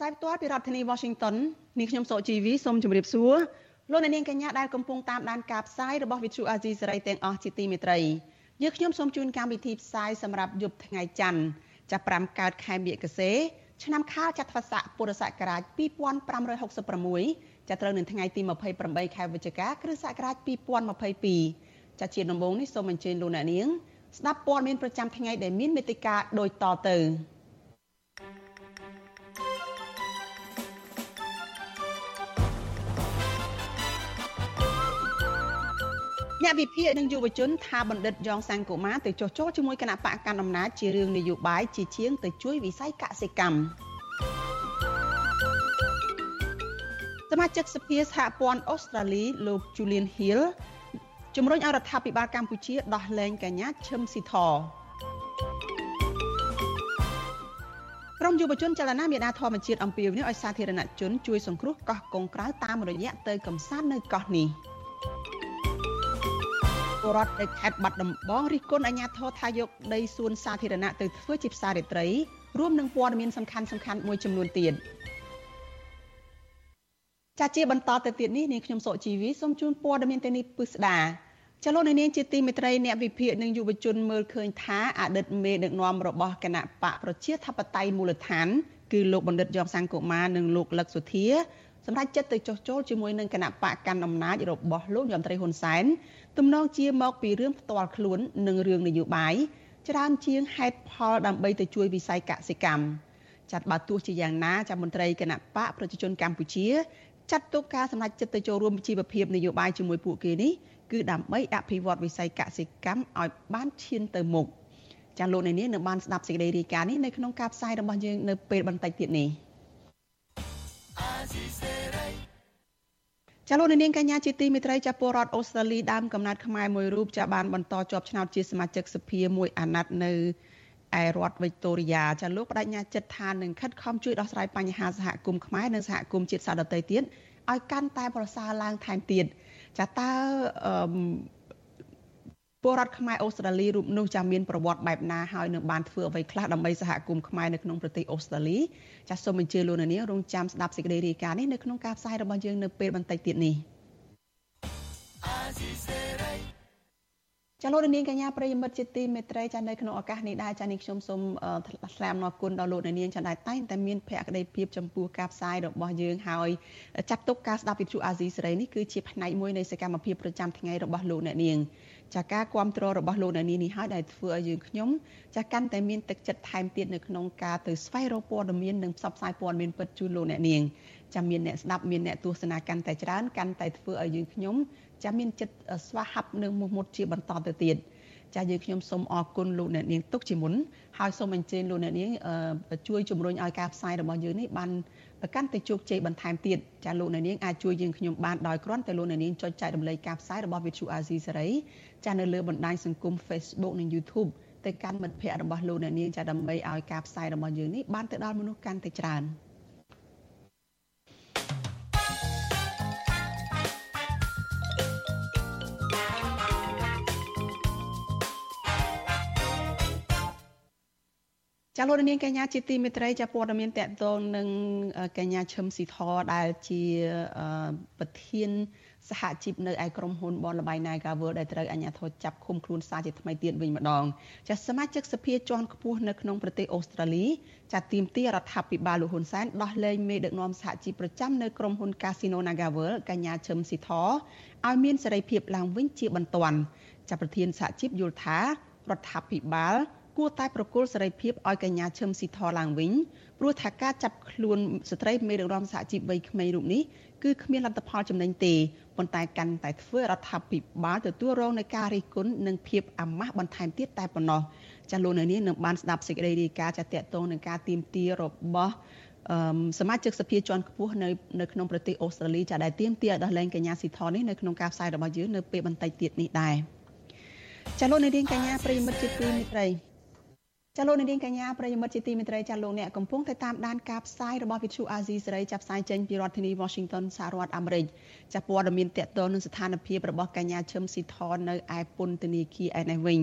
ផ្សាយផ្ទាល់ពីរដ្ឋធានី Washington នាងខ្ញុំសកជីវីសូមជម្រាបសួរលោកអ្នកនាងកញ្ញាដែលកំពុងតាមដានការផ្សាយរបស់ Vuthu Azizi Serai ទាំងអស់ជាទីមេត្រីយើងខ្ញុំសូមជូនកម្មវិធីផ្សាយសម្រាប់យប់ថ្ងៃច័ន្ទចាប់5កើតខែមិគសេឆ្នាំខាលចត្វាស័កពុរសករាជ2566ចាប់ត្រូវនៅថ្ងៃទី28ខែវិច្ឆិកាគ្រិស្តសករាជ2022ចាជាដំបូងនេះសូមអញ្ជើញលោកអ្នកនាងស្ដាប់ព័ត៌មានប្រចាំថ្ងៃដែលមានមេតិការដូចតទៅ អ្នកវិភាគនិងយុវជនថាបណ្ឌិតយ៉ងសាំងកូម៉ាទៅចុះចូលជាមួយគណៈបកកណ្ដាលអំណាចជារឿងនយោបាយជាជាងទៅជួយវិស័យកសិកម្មសមាជិកសភាសហព័ន្ធអូស្ត្រាលីលោក Julian Hill ជំរុញឲ្យរដ្ឋាភិបាលកម្ពុជាដោះលែងកញ្ញាឈឹមស៊ីធក្រុមយុវជនចលនាមេដាធម្មជាតិអំពាវនាវឲ្យសាធារណជនជួយសង្គ្រោះកោះកុងក្រៅតាមរយៈទៅកំសាន្តនៅកោះនេះ។ ពលរដ្ឋនៅខេត្តបាត់ដំបងរិះគន់អាជ្ញាធរថាយកដីសួនសាធារណៈទៅធ្វើជាផ្សាររាត្រីរួមនឹងព័ត៌មានសំខាន់សំខាន់មួយចំនួនទៀតចាជាបន្តទៅទៀតនេះនាងខ្ញុំសុជីវីសូមជូនព័ត៌មានទៅនេះពិស្ដាចលនានាងជាទីមេត្រីអ្នកវិភាគនិងយុវជនមើលឃើញថាអតីតមេដឹកនាំរបស់គណៈបកប្រជាធិបតេយ្យមូលដ្ឋានគឺលោកបណ្ឌិតយ៉ងសង្គមានិងលោកលឹកសុធាសម្រាប់ចិត្តទៅចុះចូលជាមួយនឹងគណៈបកកាន់អំណាចរបស់លោកយមត្រីហ៊ុនសែន ទំនងជាមកពីរឿងផ្ទាល់ខ្លួននិងរឿងនយោបាយច្រើនជាងហេតុផលដើម្បីទៅជួយវិស័យកសិកម្មចាត់បើទោះជាយ៉ាងណាចាមន្ត្រីគណៈបកប្រជាជនកម្ពុជាចាត់ទុកការសម្រេចចិត្តទៅចូលរួមជីវភាពនយោបាយជាមួយពួកគេនេះគឺដើម្បីអភិវឌ្ឍវិស័យកសិកម្មឲ្យបានឈានទៅមុខចាលោកនៅនេះនឹងបានស្ដាប់សេចក្តីរាយការណ៍នេះនៅក្នុងការផ្សាយរបស់យើងនៅពេលបន្តិចទៀតនេះ ចាលោកនាងកញ្ញាជាទីមេត្រីចាពលរដ្ឋអូស្ត្រាលីដើមកំណត់ខ្មែរមួយរូបចាបានបន្តជាប់ឆ្នោតជាសមាជិកសភាមួយអាណត្តិនៅឯរដ្ឋវីកតូរីយ៉ាចាលោកបដិញ្ញាចិត្តថានឹងខិតខំជួយដោះស្រាយបញ្ហាសហគមន៍ខ្មែរនិងសហគមន៍ជាតិសាសន៍ដទៃទៀតឲ្យកាន់តែប្រសើរឡើងថែមទៀតចាតើ ពលរដ្ឋខ្មែរអូស្ត្រាលីរូបនោះចាមានប្រវត្តិបែបណាហើយនឹងបានធ្វើអ្វីខ្លះដើម្បីសហគមន៍ខ្មែរនៅក្នុងប្រទេសអូស្ត្រាលីចាសូមអញ្ជើញលោកនាងរងចាំស្ដាប់សេចក្តីរាយការណ៍នេះនៅក្នុងការផ្សាយរបស់យើងនៅពេលបន្តិចទៀតនេះចាលោកនាងកញ្ញាប្រិយមិត្តជាទីមេត្រីចានៅក្នុងឱកាសនេះដែរចានេះខ្ញុំសូមថ្លែងអំណរគុណដល់លោកនាងចាដែលតែងតែមានភក្ដីភាពចំពោះការផ្សាយរបស់យើងហើយចាត់ទុកការស្ដាប់វិទ្យុអាស៊ីសេរីនេះគឺជាផ្នែកមួយនៃសកម្មភាពប្រចាំថ្ងៃរបស់លោកអ្នកនាង ចាការគ្រប់គ្រងរបស់លោកអ្នកនាងនេះហើយដែលធ្វើឲ្យយើងខ្ញុំចាកាន់តែមានទឹកចិត្តថែមទៀតនៅក្នុងការទៅស្វែងរកព័ត៌មាននិងផ្សព្វផ្សាយព័ត៌មានពិតជូនលោកអ្នកនាងចាំមានអ្នកស្ដាប់មានអ្នកទស្សនាកាន់តែច្រើនកាន់តែធ្វើឲ្យយើងខ្ញុំចាំមានចិត្តស្វាហាប់និងមោះមុតជាបន្តទៅទៀតចា យើងខ្ញុំសូមអរគុណលោកអ្នកនាងទុកជាមុនហើយសូមអញ្ជើញលោកអ្នកនាងជួយជំរុញឲ្យការផ្សាយរបស់យើងនេះបានកាន់តែជោគជ័យបន្ថែមទៀតចាលោកអ្នកនាងអាចជួយយើងខ្ញុំបានដោយគ្រាន់តែលោកអ្នកនាងចុចចែករំលែកការផ្សាយរបស់ Vithu Azizi សេរីចានៅលើបណ្ដាញសង្គម Facebook និង YouTube ទៅកាន់មិត្តភ័ក្តិរបស់លោកអ្នកនាងចាដើម្បីឲ្យការផ្សាយរបស់យើងនេះបានទៅដល់មនុស្សកាន់តែច្រើន។ ចាលោកនាងកញ្ញាជាទីមេត្រីចាព័ត៌មានតកតងនឹងកញ្ញាឈឹមស៊ីធដែលជាប្រធានសហជីពនៅឯក្រុមហ៊ុនបនលបៃ Nagavel ដែលត្រូវអាជ្ញាធរចាប់ឃុំខ្លួនសារជាថ្មីទៀតវិញម្ដងចាសមាជិកសភាជាន់ខ្ពស់នៅក្នុងប្រទេសអូស្ត្រាលីចាទីមទីរដ្ឋាភិបាលលោកហ៊ុនសែនដោះលែងមេដឹកនាំសហជីពប្រចាំនៅក្រុមហ៊ុន Casino Nagavel កញ្ញាឈឹមស៊ីធឲ្យមានសេរីភាពឡើងវិញជាបន្ទាន់ចាប្រធានសហជីពយល់ថារដ្ឋាភិបាល គួរតែប្រគល់សេរីភាពឲ្យកញ្ញាឈឹមស៊ីធឡើងវិញព្រោះថាការចាប់ខ្លួនស្ត្រីមេដឹកនាំសហជីពវ័យក្មេងរូបនេះគឺគ្មានលទ្ធផលចំណេញទេប៉ុន្តែកាន់តែធ្វើរដ្ឋាភិបាលទទួលរងនឹងការរិះគន់និងភាពអាម៉ាស់បន្ថែមទៀតតែប៉ុណ្ណោះចាលោកនៅនេះនឹងបានស្ដាប់សេចក្តីរាយការណ៍ចាតតងនឹងការទៀមទារបស់សមាជិកសភាជាន់ខ្ពស់នៅនៅក្នុងប្រទេសអូស្ត្រាលីចាដែលទៀមទាឲ្យដោះលែងកញ្ញាស៊ីថននេះនៅក្នុងការផ្សាយរបស់យើងនៅពេលបន្តិចទៀតនេះដែរចាលោកនាងកញ្ញាប្រិយមិត្តជាទីមេត្រី ចាលោកនាងកញ្ញាប្រិយមិត្តជាទីមេត្រីចាលោកអ្នកកំពុងតែតាមដានការផ្សាយរបស់វិទ្យុអាស៊ីសេរីចាប់ផ្សាយចេញពីរដ្ឋធានី Washington សហរដ្ឋអាមេរិកចាព័ត៌មានតកតនឹងស្ថានភាពរបស់កញ្ញាឈឹមស៊ីថននៅឯពន្ធនាគារឯនេះវិញ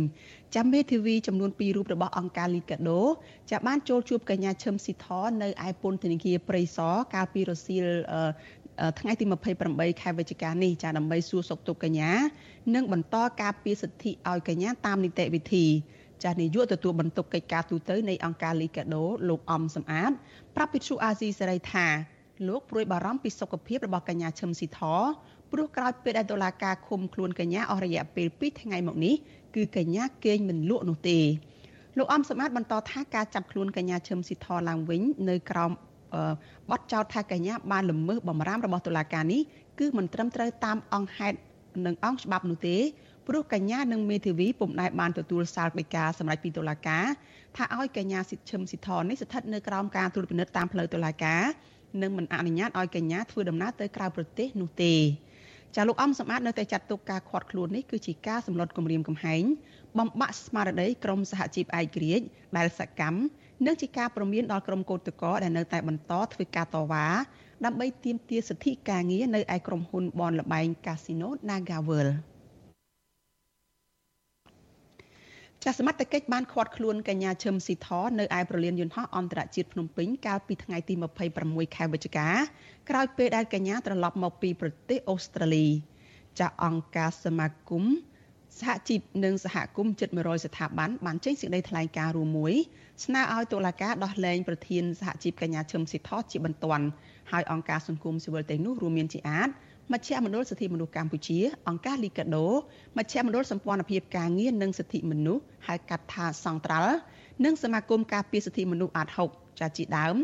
ចាំមេធាវីចំនួន2រូបរបស់អង្គការលីកាដូចាបានចូលជួបកញ្ញាឈឹមស៊ីថននៅឯពន្ធនាគារព្រៃសរកាលពីរសៀលថ្ងៃទី28ខែវិច្ឆិកានេះចាដើម្បីសួរសុខទុក្ខកញ្ញានិងបន្តការពារសិទ្ធិឲ្យកញ្ញាតាមនីតិវិធី ចាស់នាយកទទួលបន្ទុកកិច្ចការទូតនៃអង្គការលីកាដូលោកអំសំអាតប្រាប់វិទ្យុអាស៊ីសេរីថាលោកព្រួយបារម្ភពីសុខភាពរបស់កញ្ញាឈឹមស៊ីធព្រោះក្រោយពេលដែលតុលាការឃុំខ្លួនកញ្ញាអស់រយៈពេល2ថ្ងៃមកនេះគឺកញ្ញាគេងមិនលក់នោះទេលោកអំសម្បត្តិបន្តថាការចាប់ខ្លួនកញ្ញាឈឹមស៊ីធឡើងវិញនៅក្រោមបទចោទថាកញ្ញាបានល្មើសបំរាមរបស់តុលាការនេះគឺមិនត្រឹមត្រូវតាមអង្គហេតុនិងអង្គច្បាប់នោះទេ ព្រោះកញ្ញានិងមេធាវីពុំដែលបានទទួលសាលដីកាសម្រាប់ពីតុលាការថាឲ្យកញ្ញាសិទ្ធឈឹមសិទ្ធរនេះស្ថិតនៅក្រោមការត្រួតពិនិត្យតាមផ្លូវតុលាការនិងមិនអនុញ្ញាតឲ្យកញ្ញាធ្វើដំណើរទៅក្រៅប្រទេសនោះទេចាលោកអំសម្បត្តិនៅតែចាត់ទុកការខាត់ខ្លួននេះគឺជាការសម្លុតគម្រាមកំហែងបំបាក់ស្មារតីក្រមសហជីពឯករាជ្យដែលសកម្មនិងជាការប្រមានដល់ក្រុមកោតក្រដែលនៅតែបន្តធ្វើការតវ៉ាដើម្បីទាមទារសិទ្ធិការងារនៅឯក្រុមហ៊ុនបនលបែង Casino Nagavel ចាសសមត្ថកិច្ចបានឃាត់ខ្លួនកញ្ញាឈឹមស៊ីធនៅឯប្រលានយន្តហោះអន្តរជាតិភ្នំពេញកាលពីថ្ងៃទី26ខែវិច្ឆិកាក្រោយពេលដែលកញ្ញាត្រឡប់មកពីប្រទេសអូស្ត្រាលីចាសអង្គការសមាគមសហជីពនិងសហគមន៍ជិត100ស្ថាប័នបានចេញសេចក្តីថ្លែងការណ៍រួមមួយស្នើឲ្យតុលាការដោះលែងប្រធានសហជីពកញ្ញាឈឹមស៊ីថជាបន្ទាន់ហើយអង្គការសង្គមស៊ីវិលទាំងនោះរួមមានជាអាច មជ្ឈមណ្ឌលសិទ្ធិមនុស្សកម្ពុជា អង្គការលីកាដូមជ្ឈមណ្ឌលសម្ព័ន្ធភាពការងារនិងសិទ្ធិមនុស្សហៅកាត់ថាសង្ត្រាល់និងសមាគមការពារសិទ្ធិមនុស្សអាត6ចាជាដើម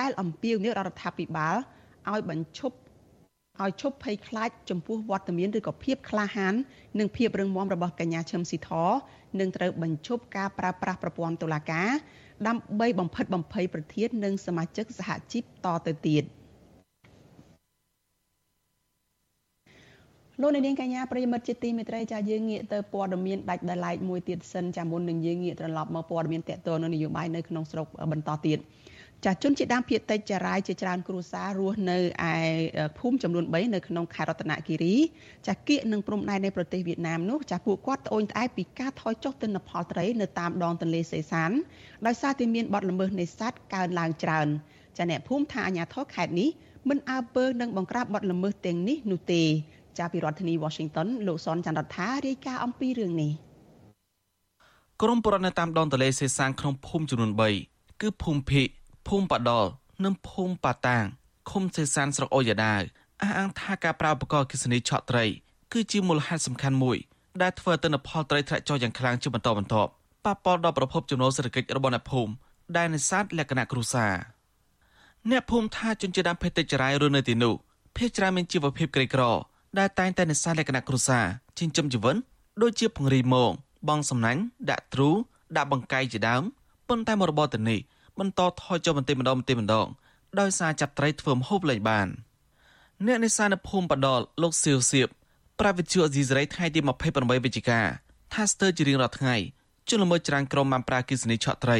ដែលអំពាវនាវរដ្ឋាភិបាលឲ្យបញ្ឈប់ឲ្យឈប់ភ័យខ្លាចចំពោះវត្តមានឬក៏ភាពក្លាហាននិងភាពរឹងមាំរបស់កញ្ញាឈឹមស៊ីធនឹងត្រូវបញ្ឈប់ការប្រើប្រាស់ប្រព័ន្ធតុលាការដើម្បីបំផិតបំភ័យប្រធាននិងសមាជិកសហជីពតទៅទៀត។ លោកនាងកញ្ញាប្រិមិត្តជាទីមេត្រីចាយើងងាកទៅព័ត៌មានដាច់ដライមួយទៀតសិនចាមុននឹងយើងងាកត្រឡប់មកព័ត៌មានតកតនៅនយោបាយនៅក្នុងស្រុកបន្តទៀតចាជនជាដើមភៀតតិចចារាយជាច្រើនគ្រួសាររស់នៅឯភូមិចំនួន3នៅក្នុងខេត្តរតនគិរីចាគៀកនឹងព្រំដែននៃប្រទេសវៀតណាមនោះចាពួកគាត់ត្អូញត្អែពីការថយចុះទិន្នផលត្រីនៅតាមដងទន្លេសេសានដោយសារតែមានបទល្មើសនេសាទកើនឡើងច្រើនចាអ្នកភូមិថាអាញាធរខេត្តនេះមិនអើពើនឹងបង្ក្រាបបទល្មើសទាំងនេះនោះទេ ចាប់ពីរដ្ឋធានី Washington លោកសនចន្ទរដ្ឋារាយការណ៍អំពីរឿងនេះក្រមប្រណតាមដងទន្លេសេសានក្នុងភូមិចំនួន3គឺភូមិភិកភូមិបដលនិងភូមិប៉ាតាងឃុំសេសានស្រុកអូយ៉ាដាវអះអាងថាការប្រើឧបករណ៍គិសនីឆក់ត្រីគឺជាមូលហេតុសំខាន់មួយដែលធ្វើទិន្នផលត្រីធ្លាក់ចុះយ៉ាងខ្លាំងជាបន្តបន្ទាប់ប៉ះពាល់ដល់ប្រភពចំណូលសេដ្ឋកិច្ចរបស់អ្នកភូមិដែលនេសាទលក្ខណៈគ្រួសារអ្នកភូមិថាជនជាតិដើមភេទតិចចរាយរស់នៅទីនោះភេទច្រើនមានជីវភាពក្រីក្រ ដែលតែងតែនេសាទលក្ខណៈគ្រួសារចិញ្ចឹមជីវិតដូចជាពង្រីមងបងសំណាញ់ដាក់ទ្រូដាក់បង្កាយជាដើមប៉ុន្តែមរបរទៅនេះបន្តថយចុះបន្តិចម្ដងបន្តិចម្ដងដោយសារចាប់ត្រីធ្វើម្ហូបលែងបានអ្នកនេសាទនៅភូមិបដលលោកសៀវសៀបប្រាវិទ្យាអេស៊ីសរ៉ៃថ្ងៃទី28វិច្ឆិកាថាស្ទើរជារៀងរាល់ថ្ងៃជនល្មើសច្រើនក្រុមបានប្រើគិសនីឆក់ត្រី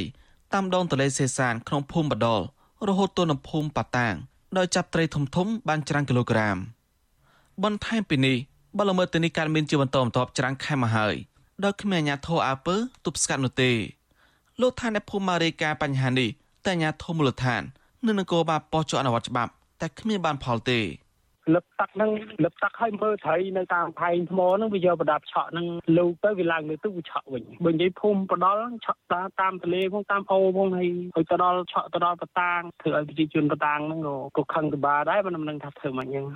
តាមដងទន្លេសេសានក្នុងភូមិបដលរហូតទៅដល់ភូមិប៉ាតាងដោយចាប់ត្រីធំធំបានច្រើនគីឡូក្រាម។ បន្ថែមពីនេះបលល្មើសទៅនេះកើតមានជាបន្តបន្ទាប់ច្រើនខែមកហើយដោយគ្មានអាជ្ញាធរអើពើទប់ស្កាត់នោះទេលោកថាអ្នកភូមិមករាយការណ៍បញ្ហានេះតែអាជ្ញាធរមូលដ្ឋាននៅនគរបាលប៉ុស្តិ៍ចុះអនុវត្តច្បាប់តែគ្មានបានផលទេលឹបទឹកហ្នឹងលឹបទឹកឲ្យមើលត្រីនៅតាមផែងថ្មហ្នឹងវាយកប្រដាប់ឆក់ហ្នឹងលូកទៅវាឡើងលើទឹកវាឆក់វិញបើនិយាយភូមិបដលឆក់តាមតាមទលេផងតាមអូផងហើយឲ្យទៅដល់ឆក់ទៅដល់បតាងធ្វើឲ្យប្រជាជនបតាងហ្នឹងក៏ខឹងក្បាលដែរមិនដឹងថាធ្វើមិនអញ្ចឹង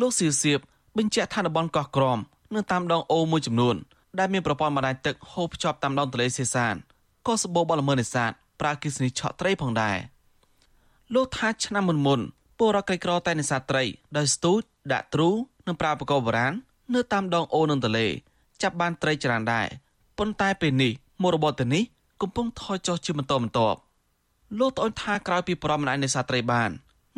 លោកសៀវសៀបបញ្ជាក់ថាតំបន់កោះក្រមនៅតាមដងអូមួយចំនួនដែលមានប្រព័ន្ធបណ្ដាញទឹកហូរភ្ជាប់តាមដងទន្លេសេសានក៏សបោបលល្មើសនេសាទប្រើគិសនីឆក់ត្រីផងដែរលោកថាឆ្នាំមុនមុនពលរដ្ឋក្រីក្រតែនេសាទត្រីដោយស្ទូចដាក់ទ្រូនិងប្រើឧបករណ៍បុរាណនៅតាមដងអូនិងទន្លេចាប់បានត្រីច្រើនដែរប៉ុន្តែពេលនេះមុខរបរទៅនេះកំពុងថយចុះជាបន្តបន្ទាប់លោកត្អូញថាក្រោយពីប្រមម្នាក់នេសាទត្រីបាន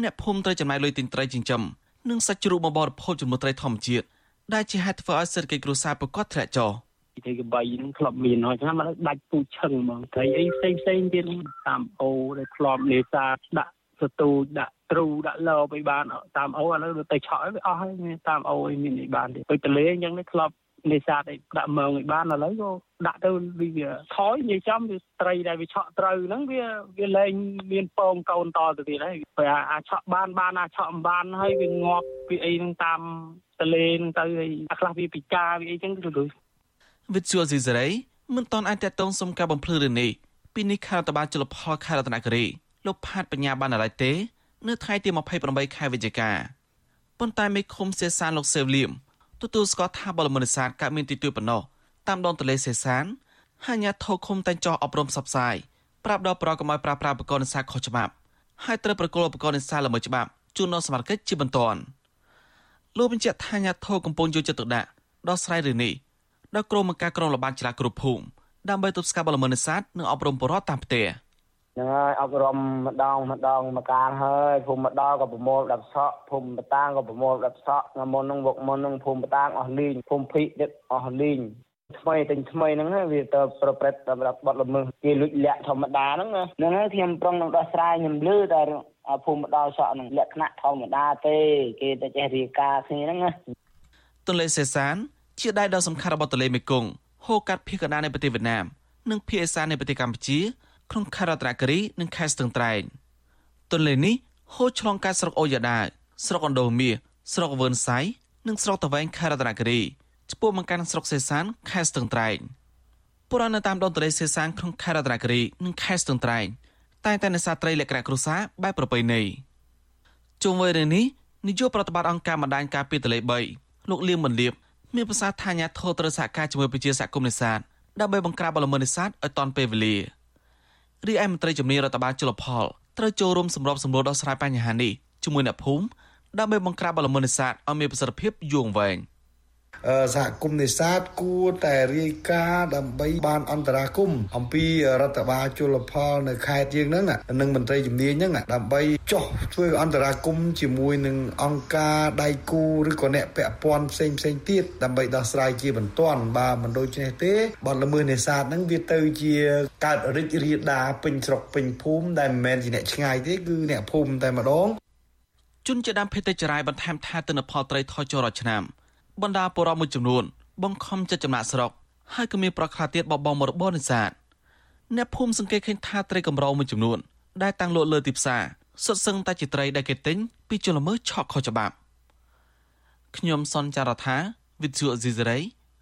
អ្នកភូមិត្រូវចំណាយលុយទិញត្រីចិញ្ចឹម និងសាច់ជ្រូកមកបរិភោគជាមួយត្រីធម្មជាតិដែលជាហេតុធ្វើឲ្យសេដ្ឋកិច្ចគ្រួសារប្រកបធ្លាក់ចុះត្រីកបីហ្នឹងធ្លាប់មានហើយឆ្នាំមកដាច់ពូឈឹងហ្មងត្រីអីផ្សេងផ្សេងទៀតតាមអូដែលធ្លាប់នេសាទដាក់សទូចដាក់ទ្រូដាក់លបអីបានតាមអូឥឡូវទៅឆក់អីវាអស់ហើយតាមអូអីមានអីបានទេទៅទលេអញ្ចឹងនេះធ្លាប់ នេសាទអីដាក់មើងឲ្យបានឥឡូវក៏ដាក់ទៅវាថយនិយាយចំវាត្រីដែលវាឆក់ត្រូវហ្នឹងវាវាលែងមានពងកូនតទៅទៀតហើយពេលអាឆក់បានបានអាឆក់មិនបានហើយវាងាប់វាអីហ្នឹងតាមទលេហ្នឹងទៅហើយអាខ្លះវាពិការវាអីចឹងទៅទៅវិទ្យុស៊ីសេរីមិនតន់អាចតតងសុំការបំភ្លឺរឿងនេះពីនេះខេត្តតបាជលផលខេត្តរតនគិរីលោកផាតបញ្ញាបានឡើយទេ នៅថ្ងៃទី28ខែវិច្ឆិកាប៉ុន្តែមេឃុំសេសានលោកសេវលៀម ទទួលស្គាល់ថាបលមនិសាទកើតមានទីទួយប៉ុណ្ណោះតាមដងទន្លេសេសានហើយអាញាធរឃុំតែងចោះអប់រំសັບផ្សាយប្រាប់ដល់ប្រកបឲ្យប្រាប្រាឧបករណ៍នេសាទខុសច្បាប់ហើយត្រូវប្រគល់ឧបករណ៍នេសាទល្មើសច្បាប់ជូនដល់សមាជិកជាបន្ទាន់លោកបញ្ជាក់ថាអាញាធរកំពុងយកចិត្តទុកដាក់ដល់ស្រ័យរឿងនេះដល់ក្រុមអង្គការក្រុងលបានចលាគ្រប់ភូមិដើម្បីទប់ស្កាត់បលមនិសាទនិងអប់រំបរិវត្តតាមផ្ទះ ហ្នឹងហើយអប់រំម្ដងម្ដងមកកាលហើយភូមិម្ដងក៏ប្រមូល10សក់ភូមិបតាងក៏ប្រមូល10សក់ថ្ងៃមុនហ្នឹងវកមុនហ្នឹងភូមិបតាងអស់លីងភូមិភីទៀតអស់លីងថ្មីទិញថ្មីហ្នឹងវាទៅប្រព្រឹត្តសម្រាប់បទល្មើសគេលួចលាក់ធម្មតាហ្នឹងហ្នឹងហើយខ្ញុំប្រុងនឹងដោះស្រាយខ្ញុំលឺតែភូមិម្ដងសក់ហ្នឹងលក្ខណៈធម្មតាទេគេតែចេះរៀបការគ្នាហ្នឹងណាទន្លេសេសាន ជាដៃដ៏សំខាន់របស់ទន្លេមេគង្គហូរកាត់ភាគកណ្ដាលនៃប្រទេសវៀតណាមនិងភាគឦសាននៃប្រទេសកម្ពុជា ក្នុងខេត្តរតនគិរីនិងខេត្តស្ទឹងត្រែងទន្លេនេះហូរឆ្លងកាត់ស្រុកអូយ៉ាដាស្រុកអណ្ដូមាសស្រុកវើនសៃនិងស្រុកតវែងខេត្តរតនគិរីឆ្ពោះមកកាន់ស្រុកសេសានខេត្តស្ទឹងត្រែងពុរានៅតាមដងទន្លេសេសានក្នុងខេត្តរតនគិរីនិងខេត្តស្ទឹងត្រែងតែងតែនេសាទត្រីលក្ខណៈគ្រួសារបែបប្រពៃណីជុំវិញរឿងនេះនាយកប្រតិបត្តិអង្គការបណ្ដាញការពារទន្លេ3លោកលៀងមន្លៀបមានប្រសាសន៍ថាអាញាធរត្រូវសហការជាមួយប្រជាសហគមន៍នេសាទដើម្បីបង្ក្រាបបលល្មើសនេសាទឲ្យទាន់ពេលវេលា រីឯមន្ត្រីជំនាញរដ្ឋបាលជលផលត្រូវចូលរួមសម្របសម្រួលដោះស្រាយបញ្ហានេះជាមួយអ្នកភូមិដើម្បីបង្ក្រាបបលល្មើសនេសាទឲ្យមានប្រសិទ្ធភាពយូរអង្វែង។ សហគមន៍នេសាទគួរតែរាយការណ៍ដើម្បីបានអន្តរាគមអំពីរដ្ឋបាលជលផលនៅខេត្តយើងហ្នឹងនិងមន្ត្រីជំនាញហ្នឹងដើម្បីចោះធ្វើអន្តរាគមជាមួយនឹងអង្គការដៃគូឬក៏អ្នកពាក់ព័ន្ធផ្សេងផ្សេងទៀតដើម្បីដោះស្រាយជាបន្ទាន់បើមិនដូច្នេះទេបទល្មើសនេសាទហ្នឹងវាទៅជាកើតរិទ្ធរាដាពេញស្រុកពេញភូមិដែលមិនមែនជាអ្នកឆ្ងាយទេគឺអ្នកភូមិតែម្ដងជនជាដើមភេទចរាយបន្ថែមថាទិន្នផលត្រីថយចុះរាល់ឆ្នាំ បណ្ដាពលរដ្ឋមួយចំនួន បង្ខំចិត្តចំណាក់ស្រុកហើយក៏មានប្រខ្លះទៀតបបងមរបរនេសាទអ្នកភូមិសង្កេតឃើញថាត្រីកម្រមួយចំនួន ដែលតាំងលក់លើទីផ្សារសុទ្ធសឹងតែជាត្រីដែលគេទិញពីជនល្មើសឆក់ខុសច្បាប់ខ្ញុំសនចាររថាវិទ្យុអេស៊ីសរ៉ៃ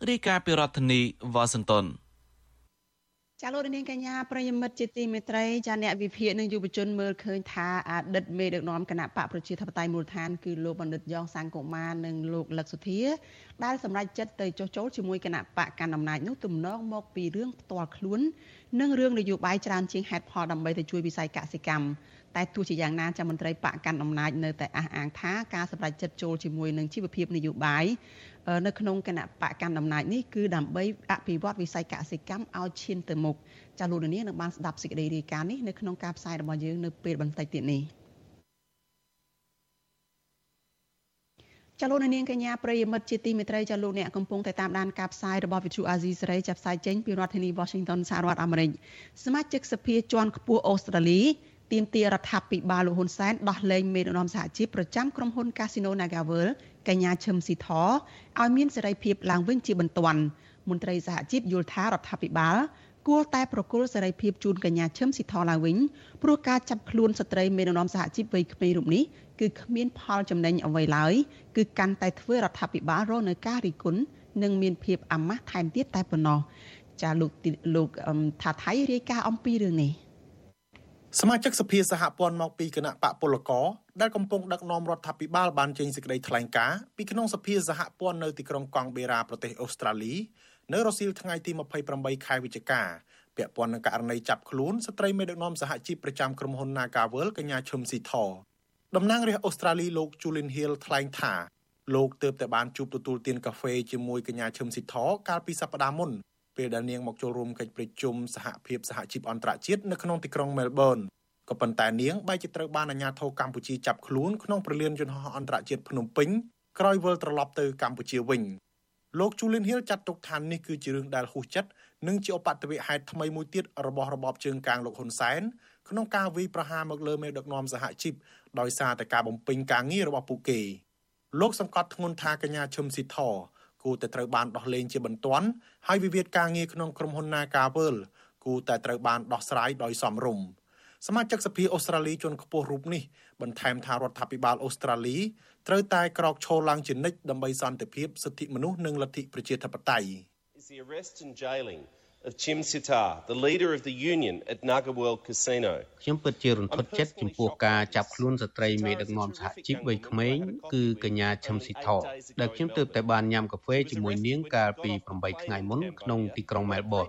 រាយការណ៍ពីរដ្ឋធានីវ៉ាស៊ីនតោន ចាលោកនាងកញ្ញាប្រិយមិត្តជាទីមេត្រីចាអ្នកវិភាគនិងយុវជនមើលឃើញថាអតីតមេដឹកនាំគណៈបកប្រជាធិបតេយ្យមូលដ្ឋានគឺលោកបណ្ឌិតយ៉ងសង្គមានិងលោកលឹកសុធាដែលសម្រេចចិត្តទៅចុះចូលជាមួយគណៈបកកណ្ដាលអំណាចនោះទំនងមកពីរឿងផ្ទាល់ខ្លួននិងរឿងនយោបាយច្រើនជាងហេតុផលដើម្បីទៅជួយវិស័យកសិកម្ម តែទោះជាយ៉ាងណាចាំមន្ត្រីបកកាន់អំណាចនៅតែអះអាងថាការសម្រេចចិត្តចូលជាមួយនឹងជីវភាពនយោបាយនៅក្នុងគណៈបកកាន់អំណាចនេះគឺដើម្បីអភិវឌ្ឍវិស័យកសិកម្មឲ្យឈានទៅមុខចាលោកនាងនឹងបានស្ដាប់សេចក្តីរាយការណ៍នេះនៅក្នុងការផ្សាយរបស់យើងនៅពេលបន្តិចទៀតនេះចលនានាងកញ្ញាប្រិយមិត្តជាទីមេត្រីចាលោកអ្នកកំពុងតែតាមដានការផ្សាយរបស់វិទ្យុអាស៊ីសេរីចាប់ផ្សាយចេញពីរដ្ឋធានី Washington សហរដ្ឋអាមេរិកសមាជិកសភាជាន់ខ្ពស់អូស្ត្រាលី ទាមទាររដ្ឋាភិបាលលោកហ៊ុនសែនដោះលែងមេដឹកនាំសហជីពប្រចាំក្រុមហ៊ុន Casino NagaWorld កញ្ញាឈឹមស៊ីធឲ្យមានសេរីភាពឡើងវិញជាបន្ទាន់មន្ត្រីសហជីពយល់ថារដ្ឋាភិបាលគួរតែប្រគល់សេរីភាពជូនកញ្ញាឈឹមស៊ីធឡើងវិញព្រោះការចាប់ខ្លួនស្ត្រីមេដឹកនាំសហជីពវ័យក្មេងរូបនេះគឺគ្មានផលចំណេញអ្វីឡើយគឺកាន់តែធ្វើរដ្ឋាភិបាលរងនៅការរិះគន់និងមានភាពអាម៉ាស់ថែមទៀតតែប៉ុណ្ណោះចាលោកលោកថាថៃរាយការណ៍អំពីរឿងនេះ សមាជិកសភាសហព័ន្ធមកពីគណៈបកពលករដែលកំពុងដឹកនាំរដ្ឋាភិបាលបានចេញសេចក្តីថ្លែងការណ៍ពីក្នុងសភាសហព័ន្ធនៅទីក្រុងកង់បេរ៉ាប្រទេសអូស្ត្រាលីនៅរសៀលថ្ងៃទី28ខែវិច្ឆិកាពាក់ព័ន្ធនឹងករណីចាប់ខ្លួនស្ត្រីមេដឹកនាំសហជីពប្រចាំក្រុមហ៊ុន Nagavel កញ្ញាឈឹមស៊ីធតំណាងរាស្ត្រអូស្ត្រាលីលោក Julian Hill ថ្លែងថាលោកទើបតែបានជួបទទួលទានកាហ្វេជាមួយកញ្ញាឈឹមស៊ីធកាលពីសប្តាហ៍មុន ពេលដែលនាងមកចូលរួមកិច្ចប្រជុំសហភាពសហជីពអន្តរជាតិនៅក្នុងទីក្រុង Melbourne ក៏ប៉ុន្តែនាងបែរជាត្រូវបានអាជ្ញាធរកម្ពុជាចាប់ខ្លួនក្នុងប្រលានយន្តហោះអន្តរជាតិភ្នំពេញក្រោយវិលត្រឡប់ទៅកម្ពុជាវិញលោក Julian Hill ចាត់ទុកថានេះគឺជារឿងដែលហួសចិត្តនិងជាឧបទ្ទវហេតុថ្មីមួយទៀតរបស់របបជើងកាងលោកហ៊ុនសែនក្នុងការវាយប្រហារមកលើមេដឹកនាំសហជីពដោយសារតែការបំពេញការងាររបស់ពួកគេលោកសង្កត់ធ្ងន់ថាកញ្ញាឈឹមស៊ីធ គួរតែត្រូវបានដោះលែងជាបន្ទាន់ហើយវិវាទការងារក្នុងក្រុមហ៊ុន Nagavel គួរតែត្រូវបានដោះស្រាយដោយសមរម្យសមាជិកសភាអូស្ត្រាលីជាន់ខ្ពស់រូបនេះបន្ថែមថារដ្ឋាភិបាលអូស្ត្រាលីត្រូវតែក្រោកឈរឡើងជានិច្ចដើម្បីសន្តិភាពសិទ្ធិមនុស្សនិងលទ្ធិប្រជាធិបតេយ្យ the arrest and jailing of Chim Sitar, the leader of the union at Naga World Casino. ខ្ញុំពិតជារន្ធត់ចិត្តចំពោះការចាប់ខ្លួនស្ត្រីមេដឹកនាំសហជីពវ័យក្មេងគឺកញ្ញាឈឹមស៊ីថោដែលខ្ញុំទើបតែបានញ៉ាំកាហ្វេជាមួយនាងកាលពី8ថ្ងៃមុនក្នុងទីក្រុងមែលប៊ន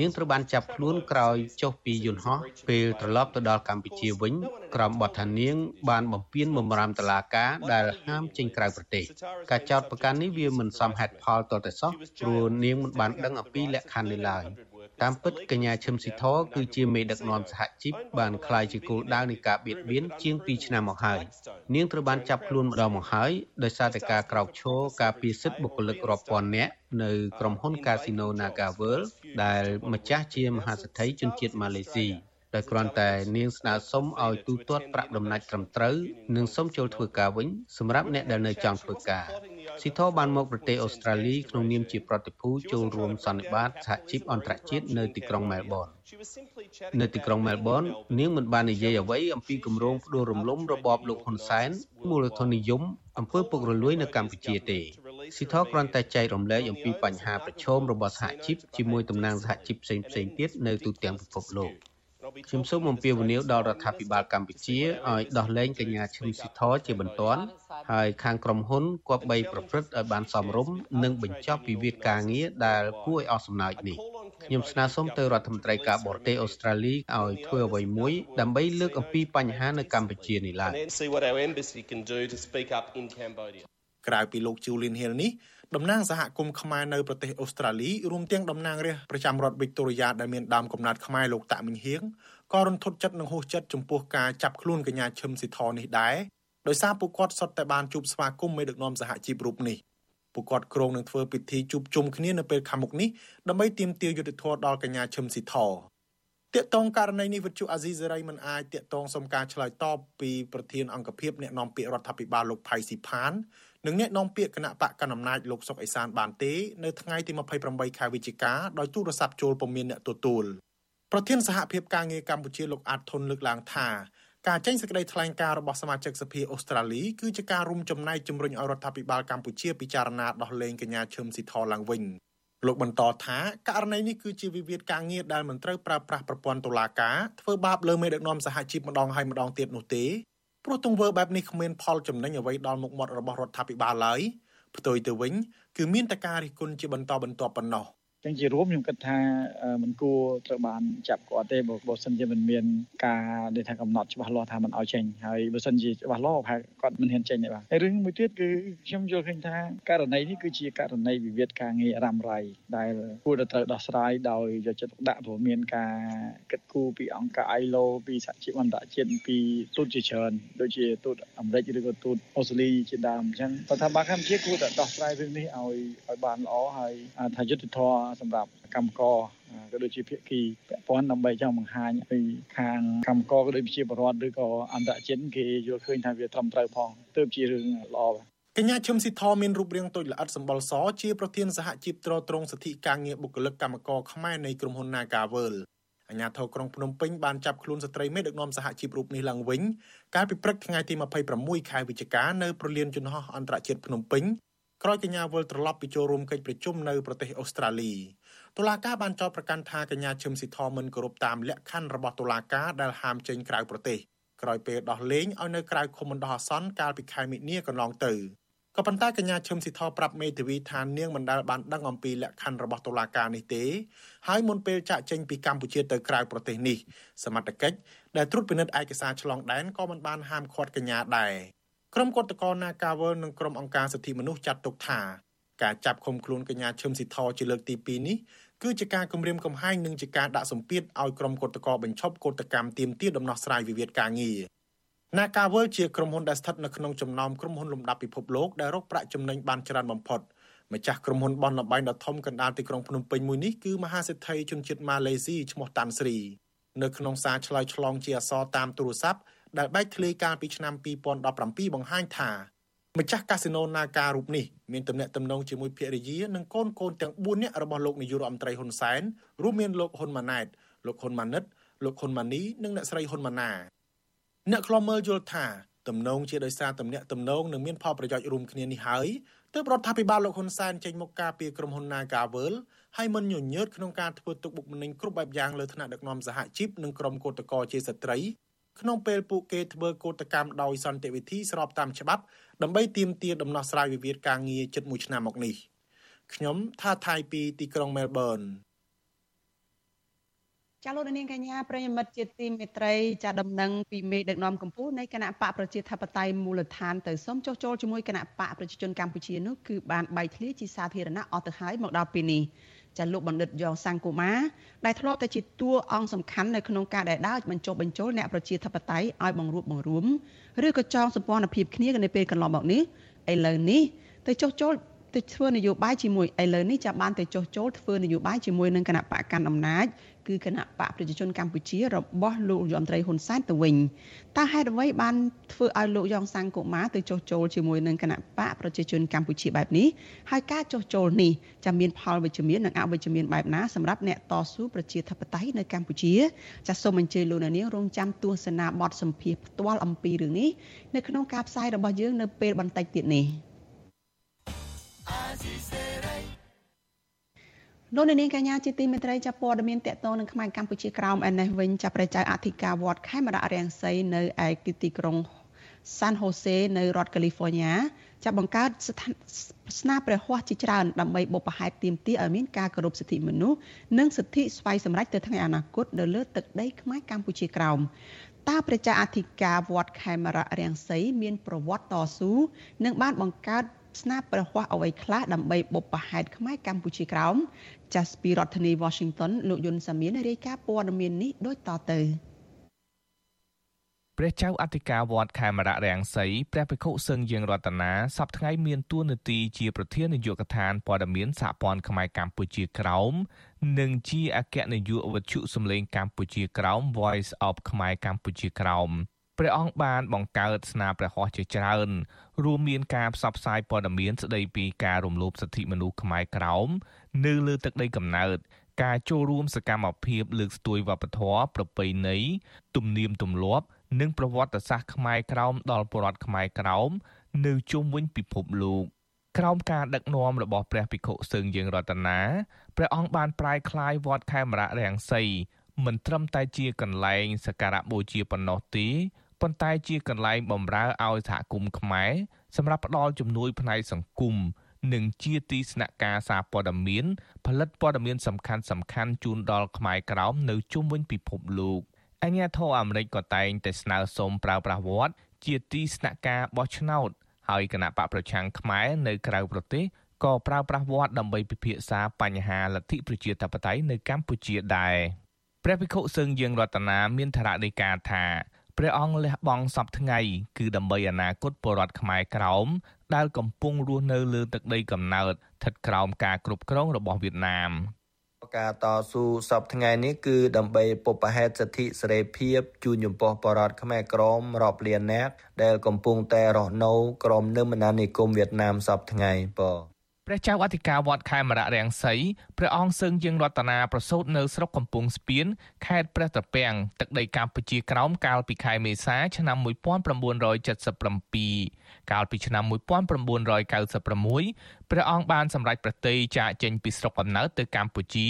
នាងត្រូវបានចាប់ខ្លួនក្រោយចុះពីយន្តហោះពេលត្រឡប់ទៅដល់កម្ពុជាវិញក្រោមបទថានាង បានបំពានបំរាមតឡាការដែលហាមចេញក្រៅប្រទេសការចោទប្រកាន់នេះវាមិនសមហេតុផលតតែសោះព្រោះនាងមិនបានដឹងអំពីលក្ខខណ្ឌនេះឡើយតាមពិតកញ្ញាឈឹមស៊ីធគឺជាមេដឹកនាំសហជីពបានក្លាយជាគោលដៅនៃការបៀតបៀនជាង2ឆ្នាំមកហើយនាងត្រូវបានចាប់ខ្លួនម្ដងមកហើយដោយសារតែការក្រោកឈរការពារសិទ្ធិបុគ្គលិករាប់ពាន់នាក់នៅក្រុមហ៊ុន Casino Naga World ដែលម្ចាស់ជាមហាសេដ្ឋីជនជាតិម៉ាឡេស៊ី ដែលគ្រាន់តែនាងស្នើសុំឲ្យទូទាត់ប្រាក់ដំណាច់ត្រឹមត្រូវនិងសុំចូលធ្វើការវិញសម្រាប់អ្នកដែលនៅចង់ធ្វើការស៊ីធបានមកប្រទេសអូស្ត្រាលីក្នុងនាមជាប្រតិភូចូលរួមសន្និបាតសហជីពអន្តរជាតិនៅទីក្រុងមែលប៊ននៅទីក្រុងមែលប៊ននាងមិនបាននិយាយអ្វីអំពីគម្រោងផ្ដួលរំលំរបបលោកហ៊ុនសែនមូលធននិយមអំពើពុករលួយនៅកម្ពុជាទេស៊ីថគ្រាន់តែចែករំលែកអំពីបញ្ហាប្រឈមរបស់សហជីពជាមួយតំណាងសហជីពផ្សេងៗទៀតនៅទូទាំងពិភពលោក ខ្ញុំសូមអំពាវនាវដល់រដ្ឋាភិបាលកម្ពុជាឲ្យដោះលែងកញ្ញាឈឹមស៊ីធជាបន្ទាន់ហើយខាងក្រុមហ៊ុនគប្បីប្រព្រឹត្តឲ្យបានសមរម្យនិងបញ្ចប់វិវាទការងារដែលគួរឲ្យអស់សំណើចនេះខ្ញុំស្នើសុំទៅរដ្ឋមន្ត្រីការបរទេសអូស្ត្រាលីឲ្យធ្វើអ្វីមួយដើម្បីលើកអំពីបញ្ហានៅកម្ពុជានេះឡើងក្រៅពីលោក Julian Hill នេះ តំណាងសហគមន៍ខ្មែរនៅប្រទេសអូស្ត្រាលីរួមទាំងតំណាងរាស្ត្រប្រចាំរដ្ឋវិកតូរីយ៉ាដែលមានដើមកំណើតខ្មែរលោកតាក់មិញហៀងក៏រន្ធត់ចិត្តនិងហួសចិត្តចំពោះការចាប់ខ្លួនកញ្ញាឈឹមស៊ីធនេះដែរដោយសារពួកគាត់សុទ្ធតែបានជួបស្វាគមន៍មេដឹកនាំសហជីពរូបនេះពួកគាត់គ្រងនឹងធ្វើពិធីជួបជុំគ្នានៅពេលខាងមុខនេះដើម្បីទាមទារយុត្តិធម៌ដល់កញ្ញាឈឹមស៊ីធតាកតងករណីនេះវិទ្យុអាស៊ីសេរីមិនអាចតាកតងសុំការឆ្លើយតបពីប្រធានអង្គភិបអ្នកនាំពាក្យរដ្ឋាភិបាលលោកផៃស៊ីផាន និងអ្នកនាំពាក្យគណៈបកកណ្ដាលអំណាចលោកសុកអេសានបានទេនៅថ្ងៃទី28ខែវិច្ឆិកាដោយទូរស័ព្ទចូលពុំមានអ្នកទទួលប្រធានសហភាពការងារកម្ពុជាលោកអាតធុនលើកឡើងថាការចេញសេចក្តីថ្លែងការណ៍របស់សមាជិកសភាអូស្ត្រាលីគឺជាការរួមចំណែកជំរុញឲ្យរដ្ឋាភិបាលកម្ពុជាពិចារណាដោះលែងកញ្ញាឈឹមស៊ីធឡើងវិញលោកបន្តថាករណីនេះគឺជាវិវាទការងារដែលមិនត្រូវប្រើប្រាស់ប្រព័ន្ធតុលាការធ្វើបាបលើមេដឹកនាំសហជីពម្ដងហើយម្ដងទៀតនោះទេ ព្រោះទង្វើបែបនេះគ្មានផលចំណេញអ្វីដល់មុខមាត់របស់រដ្ឋាភិបាលឡើយផ្ទុយទៅវិញគឺមានតែការរិះគន់ជាបន្តបន្ទាប់ប៉ុណ្ណោះ ចឹងជារួមខ្ញុំគិតថាមិនគួរត្រូវបានចាប់គាត់ទេបើសិនជាមិនមានការដែលថាកំណត់ច្បាស់លាស់ថាមិនឲ្យចេញហើយបើសិនជាច្បាស់លាស់ប្រហែលគាត់មិនហ៊ានចេញទេបាទហើយរឿងមួយទៀតគឺខ្ញុំយល់ឃើញថាករណីនេះគឺជាករណីវិវាទការងាររ៉ាំរ៉ៃដែលគួរតែត្រូវដោះស្រាយដោយយកចិត្តទុកដាក់ព្រោះមានការគិតគូរពីអង្គការ ILO ពីសហជីពអន្តរជាតិពីទូតជាច្រើនដូចជាទូតអាមេរិកឬក៏ទូតអូស្ត្រាលីជាដើមអញ្ចឹងគាត់ថាបាកម្ពុជាគួរតែដោះស្រាយរឿងនេះឲ្យឲ្យបានល្អហើយថាយុទ្ធធរសម្រាប់កម្មករក៏ដូចជាភាគីពាក់ព័ន្ធដើម្បីចង់បង្ហាញពីខាងកម្មករក៏ដូចជាបរដ្ឋឬក៏អន្តរជាតិគេយល់ឃើញថាវាត្រឹមត្រូវផងទើបជារឿងល្អបាទកញ្ញាឈឹមស៊ីធមានរូបរាងតូចល្អិតសម្បុរសជាប្រធានសហជីពត្រួតត្រងសិទ្ធិការងារបុគ្គលិកកម្មករខ្មែរនៃក្រុមហ៊ុន Nagavel អាជ្ញាធរក្រុងភ្នំពេញបានចាប់ខ្លួនស្ត្រីមេដឹកនាំសហជីពរូបនេះឡើងវិញកាលពីព្រឹកថ្ងៃទី26ខែវិច្ឆិកានៅប្រលានយន្តហោះអន្តរជាតិភ្នំពេញ ក្រោយកញ្ញាវិលត្រឡប់ពីចូលរួមកិច្ចប្រជុំនៅប្រទេសអូស្ត្រាលីតុលាការបានចោទប្រកាន់ថាកញ្ញាឈឹមស៊ីធមិនគោរពតាមលក្ខខណ្ឌរបស់តុលាការដែលហាមចេញក្រៅប្រទេសក្រោយពេលដោះលែងឲ្យនៅក្រៅឃុំបណ្ដោះអាសន្នកាលពីខែមិនិនាកន្លងទៅក៏ប៉ុន្តែកញ្ញាឈឹមស៊ីធប្រាប់មេធាវីថានាងមិនដែលបានដឹងអំពីលក្ខខណ្ឌរបស់តុលាការនេះទេហើយមុនពេលចាក់ចេញពីកម្ពុជាទៅក្រៅប្រទេសនេះសមត្ថកិច្ចដែលត្រួតពិនិត្យឯកសារឆ្លងដែនក៏មិនបានហាមឃាត់កញ្ញាដែរ ក្រុមគឧតកោ Nagawal និងក្រុមអង្គការសិទ្ធិមនុស្សចាត់ទុកថាការចាប់ឃុំខ្លួនកញ្ញាឈឹមស៊ីធជាលើកទី2នេះគឺជាការគម្រាមកំហែងនិងជាការដាក់សម្ពាធឲ្យក្រុមកុតកោបញ្ឈប់កុតកម្មទាមទារដំណោះស្រាយវិវាទការងារ Nagavel ជាក្រុមហ៊ុនដែលស្ថិតនៅក្នុងចំណោមក្រុមហ៊ុនលំដាប់ពិភពលោកដែលរកប្រាក់ចំណេញបានច្រើនបំផុតម្ចាស់ក្រុមហ៊ុនបនលបែងដ៏ធំកណ្ដាលទីក្រុងភ្នំពេញមួយនេះគឺមហាសេដ្ឋីជនជាតិម៉ាឡេស៊ីឈ្មោះតាន់ស្រីនៅក្នុងសារឆ្លើយឆ្លងជាអក្សរតាមទូរស័ព្ទ ដែលបែកធ្លាយកាលពីឆ្នាំ2017បង្ហាញថាម្ចាស់កាស៊ីណូ Naga រូបនេះមានទំនាក់ទំនងជាមួយភរិយានិងកូនកូនទាំង4នាក់របស់លោកនាយករដ្ឋមន្ត្រីហ៊ុនសែនរួមមានលោកហ៊ុនម៉ាណែតលោកហ៊ុនម៉ាណិតលោកហ៊ុនម៉ាណីនិងអ្នកស្រីហ៊ុនម៉ាណាអ្នកខ្លំមើលយល់ថាទំនងជាដោយសារទំនាក់ទំនងនិងមានផលប្រយោជន៍រួមគ្នានេះហើយទើបរដ្ឋាភិបាលលោកហ៊ុនសែនចេញមកការពីក្រុមហ៊ុន Nagavel ហើយមិនញញើតក្នុងការធ្វើទុកបុកម្នេញគ្រប់បែបយ៉ាងលើថ្នាក់ដឹកនាំសហជីពនិងក្រុមកោតក្រជាស្ត្រី ក្នុងពេលពួកគេធ្វើកោតកម្មដោយសន្តិវិធីស្របតាមច្បាប់ដើម្បីទាមទារដំណោះស្រាយវិវាទការងារជិត1ឆ្នាំមកនេះខ្ញុំថាថៃពីទីក្រុងមែលប៊នចាលោកនាងកញ្ញាប្រិយមិត្តជាទីមេត្រីចាដំណឹងពីមេដឹកនាំកម្ពុជានៃគណៈបកប្រជាធិបតេយ្យមូលដ្ឋានទៅសូមចុះចូលជាមួយគណៈបកប្រជាជនកម្ពុជានោះគឺបានបែកធ្លាយជាសាធារណៈអស់ទៅហើយមកដល់ពេលនេះ ចាលោកបណ្ឌិតយ៉ងសង្គមាដែលធ្លាប់តែជាតួអង្គសំខាន់នៅក្នុងការដែលដើរបញ្ចុះបញ្ចូលអ្នកប្រជាធិបតេយ្យឲ្យបង្រួបបង្រួមឬក៏ចងសម្ព័ន្ធភាពគ្នានៅពេលកន្លងមកនេះឥឡូវនេះទៅចុះចូលទៅធ្វើនយោបាយជាមួយឥឡូវនេះចាបានទៅចុះចូលធ្វើនយោបាយជាមួយនឹងគណៈបកកណ្ដាលអំណាច គឺគណៈបកប្រជាជនកម្ពុជារបស់លោកយមត្រីហ៊ុនសែនទៅវិញតើហេតុអ្វីបានធ្វើឲ្យលោកយ៉ងសាំងកុមារទៅចុះចូលជាមួយនឹងគណៈបកប្រជាជនកម្ពុជាបែបនេះហើយការចុះចូលនេះจะមានផលវិជ្ជមាននិងអវិជ្ជមានបែបណាសម្រាប់អ្នកតស៊ូប្រជាធិបតេយ្យនៅកម្ពុជាចាសសូមអញ្ជើញលោកនាងរងចាំទស្សនាបទសម្ភាសផ្ទាល់អំពីរឿងនេះនៅក្នុងការផ្សាយរបស់យើងនៅពេលបន្តិចទៀតនេះ លោកនាងកញ្ញាជាទីមេត្រីចាប់ព័ត៌មានតកតងនឹងខ្មែរកម្ពុជាក្រោមឯនេះវិញចាប់ព្រះចៅអធិការវត្តខេមរៈរាំងសីនៅឯទីក្រុង San Jose នៅរដ្ឋ California ចាប់បង្កើតស្នាព្រះហស្ថជាច្រើនដើម្បីបុព្វហេតុទាមទារឲ្យមានការគោរពសិទ្ធិមនុស្សនិងសិទ្ធិស្វ័យសម្រេចទៅថ្ងៃអនាគតនៅលើទឹកដីខ្មែរកម្ពុជាក្រោមតើព្រះចាអធិការវត្តខេមរៈរាំងសីមានប្រវត្តិតស៊ូនិងបានបង្កើត ស្នាព្រះហស្ថអ្វីខ្លះដើម្បីបុព្វហេតុខ្មែរកម្ពុជាក្រោមចាស់ពីរដ្ឋធានី Washington លោកយុនសាមៀនរាយការណ៍ព័ត៌មាននេះដូចតទៅព្រះចៅអធិការវត្តខេមរៈរាំងសីព្រះភិក្ខុសឹងយើងរតនាសប្តាហ៍មានតួនាទីជាប្រធាននាយកដ្ឋានព័ត៌មានសហព័ន្ធខ្មែរកម្ពុជាក្រោមនិងជាអគ្គនាយកវិទ្យុសំឡេងកម្ពុជាក្រោម Voice of ខ្មែរកម្ពុជាក្រោម ព្រះអង្គបានបង្កើតស្នាព្រះហស្ថជាច្រើន រួមមានការផ្សព្វផ្សាយព័ត៌មានស្ដីពីការរំលោភសិទ្ធិមនុស្សខ្មែរក្រោមនៅលើទឹកដីកំណើតការចូលរួមសកម្មភាពលើកស្ទួយវប្បធម៌ប្រពៃណីទំនៀមទម្លាប់ និងប្រវត្តិសាស្ត្រខ្មែរក្រោមដល់ប្រជាពលរដ្ឋខ្មែរក្រោមនៅជុំវិញពិភពលោកក្រោមការដឹកនាំរបស់ព្រះភិក្ខុសឹងយើងរតនាព្រះអង្គបានប្រែក្លាយវត្តខេមរៈរាំងសីមិនត្រឹមតែជាកន្លែងសក្ការៈបូជាប៉ុណ្ណោះទេ ប៉ុន្តែជាកន្លែងបម្រើឲ្យសហគមន៍ខ្មែរសម្រាប់ផ្ដល់ជំនួយផ្នែកសង្គមនិងជាទីស្នាក់ការសារព័ត៌មាន ផលិតព័ត៌មានសំខាន់សំខាន់ជូនដល់ខ្មែរក្រោមនៅជុំវិញពិភពលោកអញ្ញាធរអាមេរិកក៏តែងតែស្នើសុំប្រើប្រាស់វត្តជាទីស្នាក់ការបោះឆ្នោតហើយគណៈបកប្រឆាំងខ្មែរនៅក្រៅប្រទេសក៏ប្រើប្រាស់វត្តដើម្បីពិភាក្សាបញ្ហាលទ្ធិប្រជាធិបតេយ្យនៅកម្ពុជាដែរព្រះភិក្ខុសឹងយើងរតនាមានធរណីកាថា ព្រះអង្គលះបង់សពថ្ងៃគឺដើម្បីអនាគតពលរដ្ឋខ្មែរក្រោមដែលកំពុងរស់នៅលើទឹកដីកំណើតស្ថិតក្រោមការគ្រប់គ្រងរបស់វៀតណាមការតស៊ូសពថ្ងៃនេះគឺដើម្បីពុបហេតុសិទ្ធិសេរីភាពជូនចំពោះបរតខ្មែរក្រមរាប់លាននាក់ដែលកំពុងតែរស់នៅក្រោមនិមនានិគមវៀតណាមសពថ្ងៃបង ព្រះចៅអធិការវត្តខេមរៈរាំងសីព្រះអង្គសឹងយើងរតនាប្រសូតនៅស្រុកកំពង់ស្ពានខេត្តព្រះត្រពាំងទឹកដីកម្ពុជាក្រោមកាលពីខែមេសាឆ្នាំ1977កាលពីឆ្នាំ1996ព្រះអង្គបានសម្រេចប្រតិចាកចេញពីស្រុកកំណើតទៅកម្ពុជា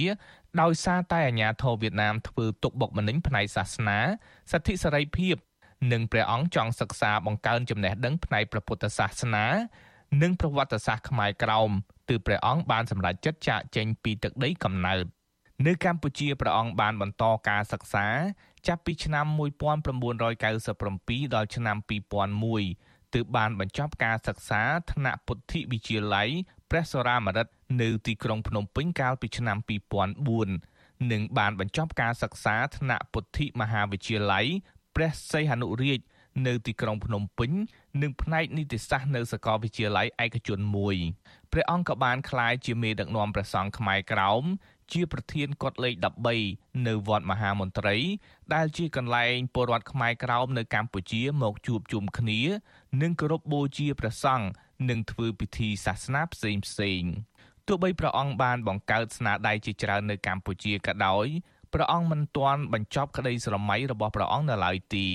ដោយសារតែអាញាធរវៀតណាមធ្វើទុកបុកម្នេញផ្នែកសាសនាសិទ្ធិសេរីភាពនិងព្រះអង្គចង់សិក្សាបង្កើនចំណេះដឹងផ្នែកព្រះពុទ្ធសាសនា និងប្រវត្តិសាស្ត្រខ្មែរក្រោមទើបព្រះអង្គបានសម្រេចចិត្តចាកចេញពីទឹកដីកំណើតនៅកម្ពុជាព្រះអង្គបានបន្តការសិក្សា ចាប់ពីឆ្នាំ1997ដល់ឆ្នាំ2001ទើបបានបញ្ចប់ការសិក្សាថ្នាក់ពុទ្ធិវិទ្យាល័យព្រះសរាមរិទ្ធនៅទីក្រុងភ្នំពេញកាលពីឆ្នាំ2004និងបានបញ្ចប់ការសិក្សាថ្នាក់ពុទ្ធិមហាវិទ្យាល័យព្រះសីហនុរាជ នៅទីក្រុងភ្នំពេញនិងផ្នែកនីតិសាស្ត្រនៅសាកលវិទ្យាល័យឯកជនមួយព្រះអង្គក៏បានក្លាយជាមេដឹកនាំព្រះសង្ឃខ្មែរក្រោមជាប្រធានកត់លេខ13នៅវត្តមហាមន្ត្រី ដែលជាកន្លែងពលរដ្ឋខ្មែរក្រោមនៅកម្ពុជាមកជួបជុំគ្នា និងគោរពបូជាព្រះសង្ឃនិងធ្វើពិធីសាសនាផ្សេងផ្សេងទោះបីព្រះអង្គបានបង្កើតស្នាដៃជាច្រើននៅកម្ពុជាក៏ដោយព្រះអង្គមិនទាន់បញ្ចប់ក្តីស្រមៃរបស់ព្រះអង្គនៅឡើយទេ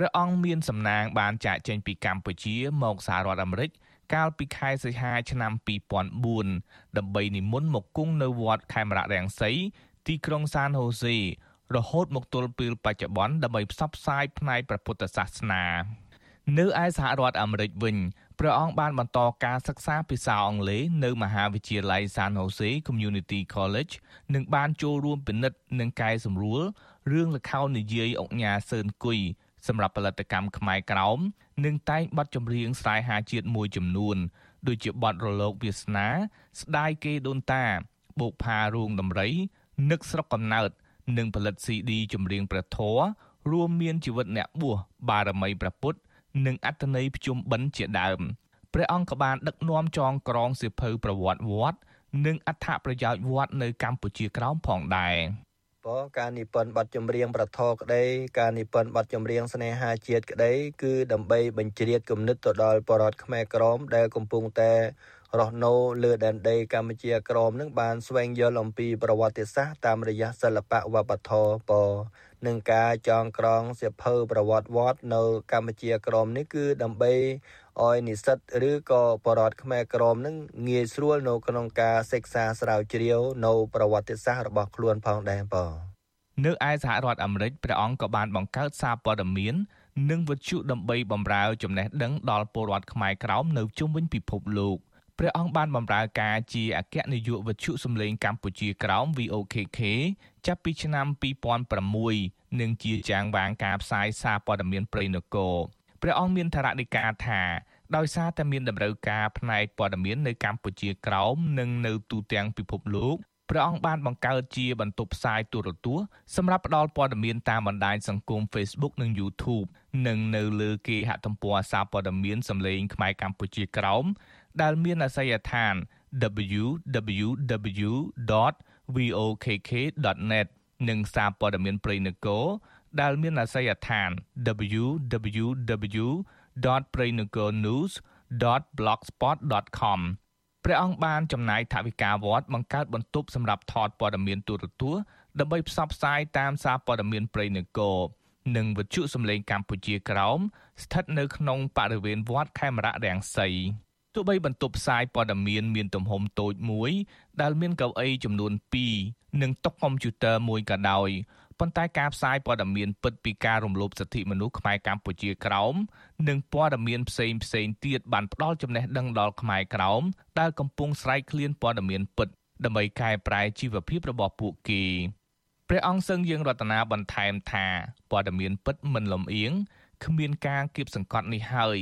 ព្រះអង្គមានសំណាងបានចាកចេញពីកម្ពុជាមកសហរដ្ឋអាមេរិកកាលពីខែសីហាឆ្នាំ2004ដើម្បីនិមន្តមកគង់នៅវត្តខេមរៈរាំងសីទីក្រុងសានហូសេរហូតមកទល់ពេលបច្ចុប្បន្នដើម្បីផ្សព្វផ្សាយផ្នែកព្រះពុទ្ធសាសនា នៅឯសហរដ្ឋអាមេរិកវិញព្រះអង្គបានបន្តការសិក្សាភាសាអង់គ្លេសនៅមហាវិទ្យាល័យ San Jose Community College និងបានចូលរួមពិនិត្យនិងកែសម្រួលរឿងល្ខោននិយាយអុកញ៉ាសឿនគុយ សម្រាប់ផលិតកម្មខ្មែរក្រោមនិងតែងបទចម្រៀងស្នេហាជាតិមួយចំនួន ដូចជាបទរលកវាសនា ស្ដាយគេដូនតាបូកផារួងដំរីនឹកស្រុកកំណើត និងផលិត CD ចម្រៀងព្រះធម៌រួមមានជីវិតអ្នកបួសបារមីព្រះពុទ្ធនិងអត្តន័យភ្ជុំបិណ្ឌជាដើមព្រះអង្គក៏បានដឹកនាំចងក្រងសិភៅប្រវត្តិវត្ត និងអត្ថប្រយោជន៍វត្តនៅកម្ពុជាក្រោមផងដែរ ពការនិពន្ធបទចម្រៀងប្រធរក្តីការនិពន្ធបទចម្រៀងស្នេហាជាតិក្តីគឺដើម្បីបញ្ជ្រាបគំនិតទៅដល់បរតខ្មែរក្រមដែលកំពុងតែរស់នៅលើដែនដីកម្ពុជាក្រមនឹងបានស្វែងយល់អំពីប្រវត្តិសាស្ត្រតាមរយៈសិល្បៈវប្បធម៌ពនឹងការចងក្រងសៀវភៅប្រវត្តិវត្តនៅកម្ពុជាក្រមនេះគឺដើម្បី ឲ្យនិស្សិតឬក៏បរិវត្តខ្មែរក្រមនឹងងាយស្រួលនៅក្នុងការសិក្សាស្រាវជ្រាវនៅប្រវត្តិសាស្ត្ររបស់ខ្លួនផងដែរបងនៅឯសហរដ្ឋអាមេរិកព្រះអង្គក៏បានបង្កើតសារព័ត៌មាននិងវិទ្យុដើម្បីបម្រើចំណេះដឹងដល់ពលរដ្ឋខ្មែរក្រោមនៅជុំវិញពិភពលោកព្រះអង្គបានបម្រើការជាអគ្គនាយកវិទ្យុសំឡេងកម្ពុជាក្រោម VOKK ចាប់ពីឆ្នាំ2006និងជាចាងវាងការផ្សាយសារព័ត៌មានព្រៃនគរ ព្រះអង្គមានថារដីកាថាដោយសារតែមានតម្រូវការផ្នែកព័ត៌មាននៅកម្ពុជាក្រោមនិងនៅទូទាំងពិភពលោកព្រះអង្គបានបង្កើតជាបន្ទប់ផ្សាយទូរទស្សន៍សម្រាប់ផ្ដល់ព័ត៌មានតាមបណ្ដាញសង្គម Facebook និង YouTube និងនៅលើគេហទំព័រសារព័ត៌មានសម្លេងខ្មែរកម្ពុជាក្រោមដែលមានអាសយដ្ឋាន www.vokk.net និងសារព័ត៌មានព្រៃនគរ ដែលមានអាសយដ្ឋាន www.prainakornews.blogspot.com ព្រះអង្គបានចំណាយថវិកាវត្តបង្កើតបន្ទប់សម្រាប់ថតព័ត៌មានទូរទស្សន៍ដើម្បីផ្សព្វផ្សាយតាមសារព័ត៌មានព្រៃនគរនិងវិទ្យុសំឡេងកម្ពុជាក្រោមស្ថិតនៅក្នុងបរិវេណវត្តខេមរៈរាំងសីទោះបីបន្ទប់ផ្សាយព័ត៌មានមានទំហំតូចមួយ ដែលមានកៅអីចំនួន2និងតុកកុំព្យូទ័រមួយក៏ដោយ ប៉ុន្តែការផ្សាយព័ត៌មានពិតពីការរំលោភសិទ្ធិមនុស្សខ្មែរកម្ពុជាក្រោមនិងព័ត៌មានផ្សេងផ្សេងទៀតបានផ្ដល់ចំណេះដឹងដល់ខ្មែរក្រោមដែលកំពុងស្រែកឃ្លានព័ត៌មានពិតដើម្បីកែប្រែជីវភាពរបស់ពួកគេព្រះអង្គសឹងយើងរតនាបន្ថែមថាព័ត៌មានពិតមិនលំអៀងគ្មានការគៀបសង្កត់នេះហើយ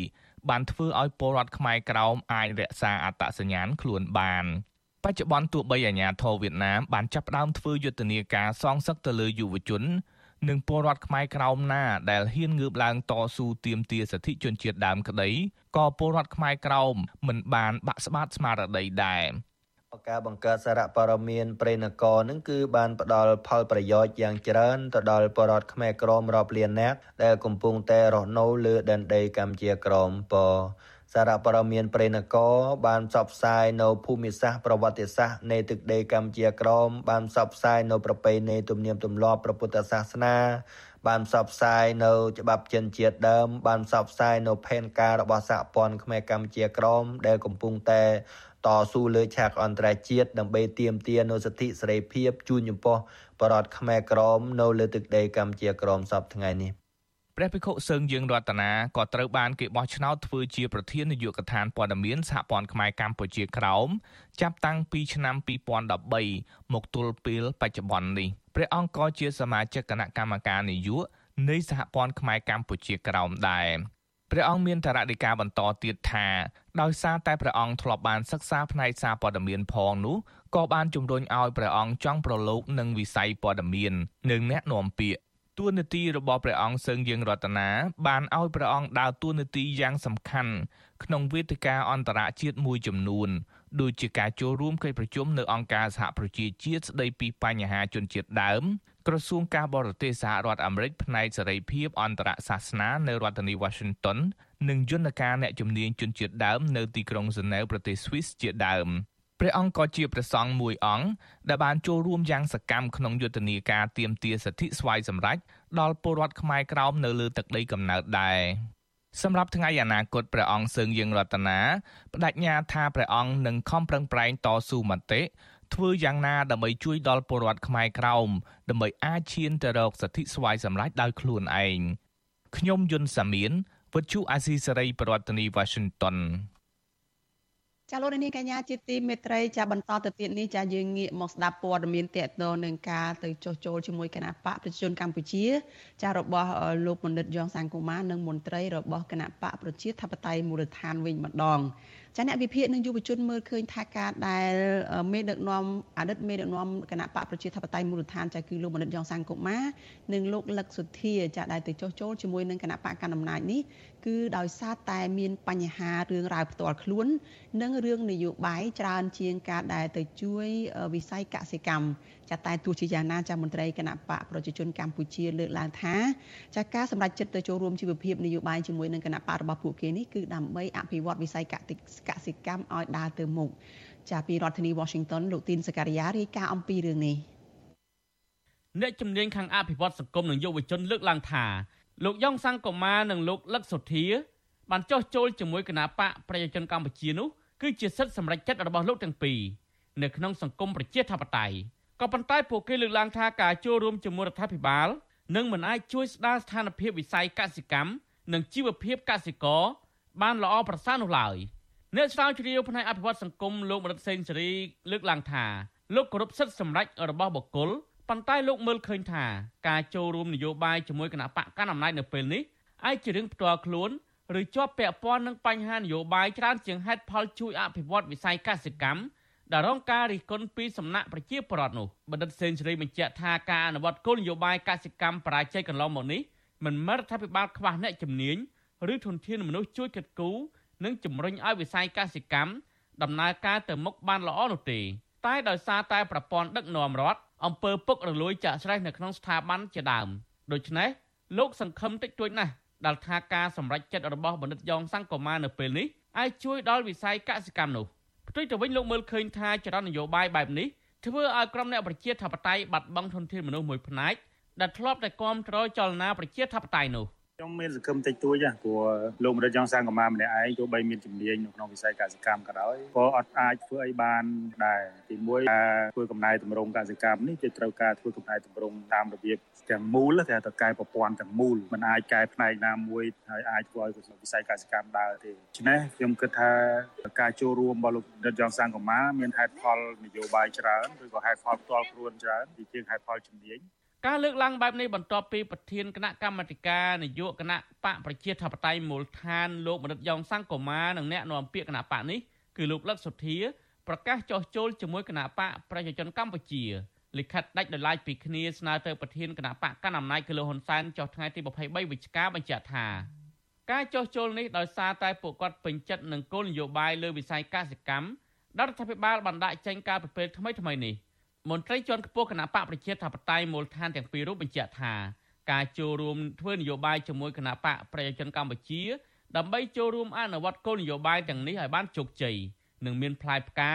បានធ្វើឲ្យពលរដ្ឋខ្មែរក្រោមអាចរក្សាអត្តសញ្ញាណខ្លួនបាន បច្ចុប្បន្នទោះបីអាញាធរវៀតណាមបានចាប់ផ្ដើមធ្វើយុទ្ធនាការសងសឹកទៅលើយុវជននិងពលរដ្ឋខ្មែរក្រោមណាដែលហ៊ានងើបឡើងតស៊ូទាមទារសិទ្ធិជនជាតិដើមក្តីក៏ពលរដ្ឋខ្មែរក្រោមមិនបានបាក់ស្បាតស្មារតីដែរការបង្កើតសារព័ត៌មានប្រេណករនឹងគឺបានផ្ដល់ផលប្រយោជន៍យ៉ាងច្រើនទៅដល់បរតខ្មែរក្រមរាប់លាននាក់ដែលកំពុងតែរស់នៅលើដែនដីកម្ពុជាក្រមព សារព័ត៌មានប្រេណកបានផ្សព្វផ្សាយនៅភូមិសាស្ត្រប្រវត្តិសាស្ត្រនៃទឹកដីកម្ពុជាក្រមបានផ្សព្វផ្សាយនៅប្រពៃណីទំនៀមទម្លាប់ព្រះពុទ្ធសាសនាបានផ្សព្វផ្សាយនៅច្បាប់ចិនជាតិដើម បានផ្សព្វផ្សាយនៅផែនការរបស់សហព័ន្ធខ្មែរកម្ពុជាក្រមដែលកំពុងតែតស៊ូលើឆាកអន្តរជាតិដើម្បីទាមទារនូវសិទ្ធិសេរីភាពជូនចំពោះបរតខ្មែរក្រមនៅលើទឹកដីកម្ពុជាក្រមសពថ្ងៃនេះ ព្រះភិក្ខុសឹងយើងរតនាក៏ត្រូវបានគេបោះឆ្នោតធ្វើជាប្រធាននាយកដ្ឋានព័ត៌មានសហព័ន្ធខ្មែរកម្ពុជាក្រោមចាប់តាំងពីឆ្នាំ2013មកទល់ពេលបច្ចុប្បន្ននេះព្រះអង្គក៏ជាសមាជិកគណៈកម្មការនយោបាយនៃសហព័ន្ធខ្មែរកម្ពុជាក្រោមដែរព្រះអង្គមានតារដីកាបន្តទៀតថាដោយសារតែព្រះអង្គធ្លាប់បានសិក្សាផ្នែកសារព័ត៌មានផងនោះក៏បានជំរុញឲ្យព្រះអង្គចង់ប្រឡូកនឹងវិស័យព័ត៌មាននិងអ្នកនាំពាក្យ តួនាទីរបស់ព្រះអង្គសឹងយើងរតនាបានឲ្យព្រះអង្គដើរតួនាទីយ៉ាងសំខាន់ក្នុងវេទិកាអន្តរជាតិមួយចំនួនដូចជាការចូលរួមកិច្ចប្រជុំនៅអង្គការសហប្រជាជាតិស្តីពីបញ្ហាជនជាតិដើមក្រសួងការបរទេសសហរដ្ឋអាមេរិកផ្នែកសេរីភាពអន្តរសាសនានៅរដ្ឋធានី Washington និងយន្តការអ្នកជំនាញជនជាតិដើមនៅទីក្រុងហ្សឺណែវប្រទេសស្វីសជាដើម ព្រះអង្គក៏ជាព្រះសង្ឃមួយអង្គដែលបានចូលរួមយ៉ាងសកម្មក្នុងយុទ្ធនាការទាមទារសិទ្ធិស្វ័យសម្រេចដល់ពលរដ្ឋខ្មែរក្រោមនៅលើទឹកដីកំណើតដែរសម្រាប់ថ្ងៃអនាគតព្រះអង្គសឹងយើងរតនាបដិញ្ញាថាព្រះអង្គនឹងខំប្រឹងប្រែងតស៊ូមតិធ្វើយ៉ាងណាដើម្បីជួយដល់ពលរដ្ឋខ្មែរក្រោមដើម្បីអាចឈានទៅរកសិទ្ធិស្វ័យសម្រេចដោយខ្លួនឯងខ្ញុំយុនសាមៀនវិទ្យុអាស៊ីសេរីប្រធានាធិបតី Washington ចាលោកនាងកញ្ញាជាទីមេត្រីចាបន្តទៅទៀតនេះចាយើងងាកមកស្ដាប់ព័ត៌មានតកតនឹងការទៅចុះចូលជាមួយគណៈបកប្រជាជនកម្ពុជា ចារបស់លោកបណ្ឌិតយ៉ងសង្គមានិងមន្ត្រីរបស់គណៈបកប្រជាធិបតេយ្យមូលដ្ឋានវិញម្ដងចាអ្នកវិភាគនិងយុវជនមើលឃើញថាការដែលមេដឹកនាំអតីតមេដឹកនាំគណៈបកប្រជាធិបតេយ្យមូលដ្ឋានចាគឺលោកមនិតយ៉ងសាងកុមារនិងលោកលឹកសុធាចាដែលទៅចុះចូលជាមួយនឹងគណៈបកកណ្ដាលអំណាចនេះ គឺដោយសារតែមានបញ្ហារឿងរ៉ាវផ្ទាល់ខ្លួន និងរឿងនយោបាយច្រើនជាងការដែលទៅជួយវិស័យកសិកម្មចាតែទោះជាយ៉ាងណាចាមន្ត្រីគណៈបកប្រជាជនកម្ពុជាលើកឡើងថាចាការសម្រេចចិត្តទៅចូលរួមជីវភាពនយោបាយជាមួយនឹងគណៈបករបស់ពួកគេនេះគឺដើម្បីអភិវឌ្ឍវិស័យកសិកម្មឲ្យដើរទៅមុខចាពីរដ្ឋធានី Washington លោកទីនសការីយ៉ារាយការណ៍អំពីរឿងនេះអ្នកជំនាញខាងអភិវឌ្ឍសង្គមនិងយុវជនលើកឡើងថា លោកយ៉ងសង្គមានិងលោកលឹកសុធាបានចោះចូលជាមួយគណៈបកប្រជាជនកម្ពុជានោះគឺជាសិទ្ធិសម្រេចចិត្តរបស់លោកទាំងពីរនៅក្នុងសង្គមប្រជាធិបតេយ្យក៏ប៉ុន្តែពួកគេលើកឡើងថាការចូលរួមជាមួយរដ្ឋាភិបាលនឹងមិនអាចជួយស្ដារស្ថានភាពវិស័យកសិកម្មនិងជីវភាពកសិករបានល្អប្រសើរនោះឡើយអ្នកស្រាវជ្រាវផ្នែកអភិវឌ្ឍសង្គមលោកមរិតសេនស៊ូរីលើកឡើងថាលោកគោរពសិទ្ធិសម្រេចរបស់បុគ្គល ប៉ុន្តែលោកមើលឃើញថាការចូលរួមនយោបាយជាមួយគណៈបកកណ្ដាលអំណាចនៅពេលនេះអាចជារឿងផ្ទាល់ខ្លួនឬជាប់ពាក់ព័ន្ធនឹងបញ្ហានយោបាយច្រើនជាងហេតុផលជួយអភិវឌ្ឍវិស័យកសិកម្មដែលរងការរិះគន់ពីសំណាក់ប្រជាពលរដ្ឋនោះបណ្ឌិតសេនស៊ូរីបញ្ជាក់ថាការអនុវត្តគោលនយោបាយកសិកម្មបរាជ័យកន្លងមកនេះមិនមែនរដ្ឋាភិបាលខ្វះអ្នកជំនាញឬធនធានមនុស្សជួយកិត្តគូនិងជំរុញឲ្យវិស័យកសិកម្មដំណើរការទៅមុខបានល្អនោះទេតែដោយសារតែប្រព័ន្ធដឹកនាំរដ្ឋ អំពើពុករលួយចាក់ស្រេះនៅក្នុងស្ថាប័នជាដើមដូច្នេះលោកសង្ឃឹមតិចតួចណាស់ដែលថាការសម្រេចចិត្តរបស់បណ្ឌិតយ៉ងសង្គមានៅពេលនេះអាចជួយដល់វិស័យកសិកម្មនោះផ្ទុយទៅវិញលោកមើលឃើញថាចរន្តនយោបាយបែបនេះធ្វើឲ្យក្រុមអ្នកប្រជាធិបតេយ្យបាត់បង់ធនធានមនុស្សមួយផ្នែកដែលធ្លាប់តែគ្រប់គ្រងចលនាប្រជាធិបតេយ្យនោះ ខ្ញុំមានសង្ឃឹមតិចតួចព្រោះលោកម្ដេចចង់សាងកម្មាម្នាក់ឯងទោះបីមានជំនាញនៅក្នុងវិស័យកសិកម្មក៏ដោយក៏អត់អាចធ្វើអីបានដែរទីមួយការធ្វើកំណែតម្រង់កសិកម្មនេះគឺត្រូវការធ្វើកំណែតម្រង់តាមរបៀបទាំងមូលតែទៅកែប្រព័ន្ធទាំងមូលมันអាចកែផ្នែកណាមួយហើយអាចធ្វើឲ្យវិស័យកសិកម្មដើរទេដូច្នេះខ្ញុំគិតថាការចូលរួមរបស់លោកដិតយ៉ងសាងកម្មាមានហេតុផលនយោបាយច្រើនឬក៏ហេតុផលផ្ទាល់ខ្លួនច្រើនជាជាងហេតុផលជំនាញ ការលើកឡើងបែបនេះបន្ទាប់ពីប្រធានគណៈកម្មាធិការនយោបាយគណៈបកប្រជាធិបតេយ្យមូលដ្ឋានលោកមនិតយ៉ងសង្គមានិងអ្នកនាំពាក្យគណៈបកនេះគឺលោកលឹកសុធាប្រកាសចោះចូលជាមួយគណៈបកប្រជាជនកម្ពុជាលិខិតដាច់ដោយឡែកពីគ្នាស្នើទៅប្រធានគណៈបកកណ្ដាលអំណាចគឺលោកហ៊ុនសែនចុះថ្ងៃទី23វិច្ឆិកាបញ្ជាក់ថាការចោះចូលនេះដោយសារតែពួកគាត់ពេញចិត្តនឹងគោលនយោបាយលើវិស័យកសិកម្មដែលរដ្ឋាភិបាលបានដាក់ចេញការប្រពៃថ្មីថ្មីនេះ មន្ត្រីជាន់ខ្ពស់គណៈបកប្រជាធិបតេយ្យមូលដ្ឋានទាំងពីររូបបញ្ជាក់ថាការចូលរួមធ្វើនយោបាយជាមួយគណៈបកប្រជាជនកម្ពុជា ដើម្បីចូលរួមអនុវត្តគោលនយោបាយទាំងនេះឲ្យបានជោគជ័យនិងមានផ្លែផ្កា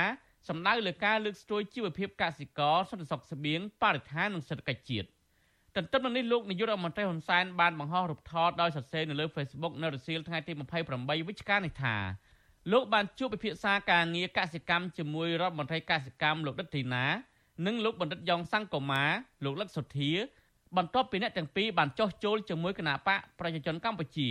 សំដៅលើការលើកស្ទួយជីវភាពកសិករសន្តិសុខស្បៀងបរិស្ថាននិងសេដ្ឋកិច្ចជាតិទន្ទឹមនឹងនេះលោកនាយករដ្ឋមន្ត្រីហ៊ុនសែនបានបង្ហោះរូបថតដោយសរសេរនៅលើ Facebook នៅរសៀលថ្ងៃទី28វិច្ឆិកានេះថាលោកបានជួបពិភាក្សាការងារកសិកម្មជាមួយរដ្ឋមន្ត្រីកសិកម្មលោកដិតធីណា និងលោកបណ្ឌិតយ៉ងសង្គមាលោកលឹកសុធាបន្ទាប់ពីអ្នកទាំងពីរបានចោះចូលជាមួយគណៈបកប្រជាជនកម្ពុជា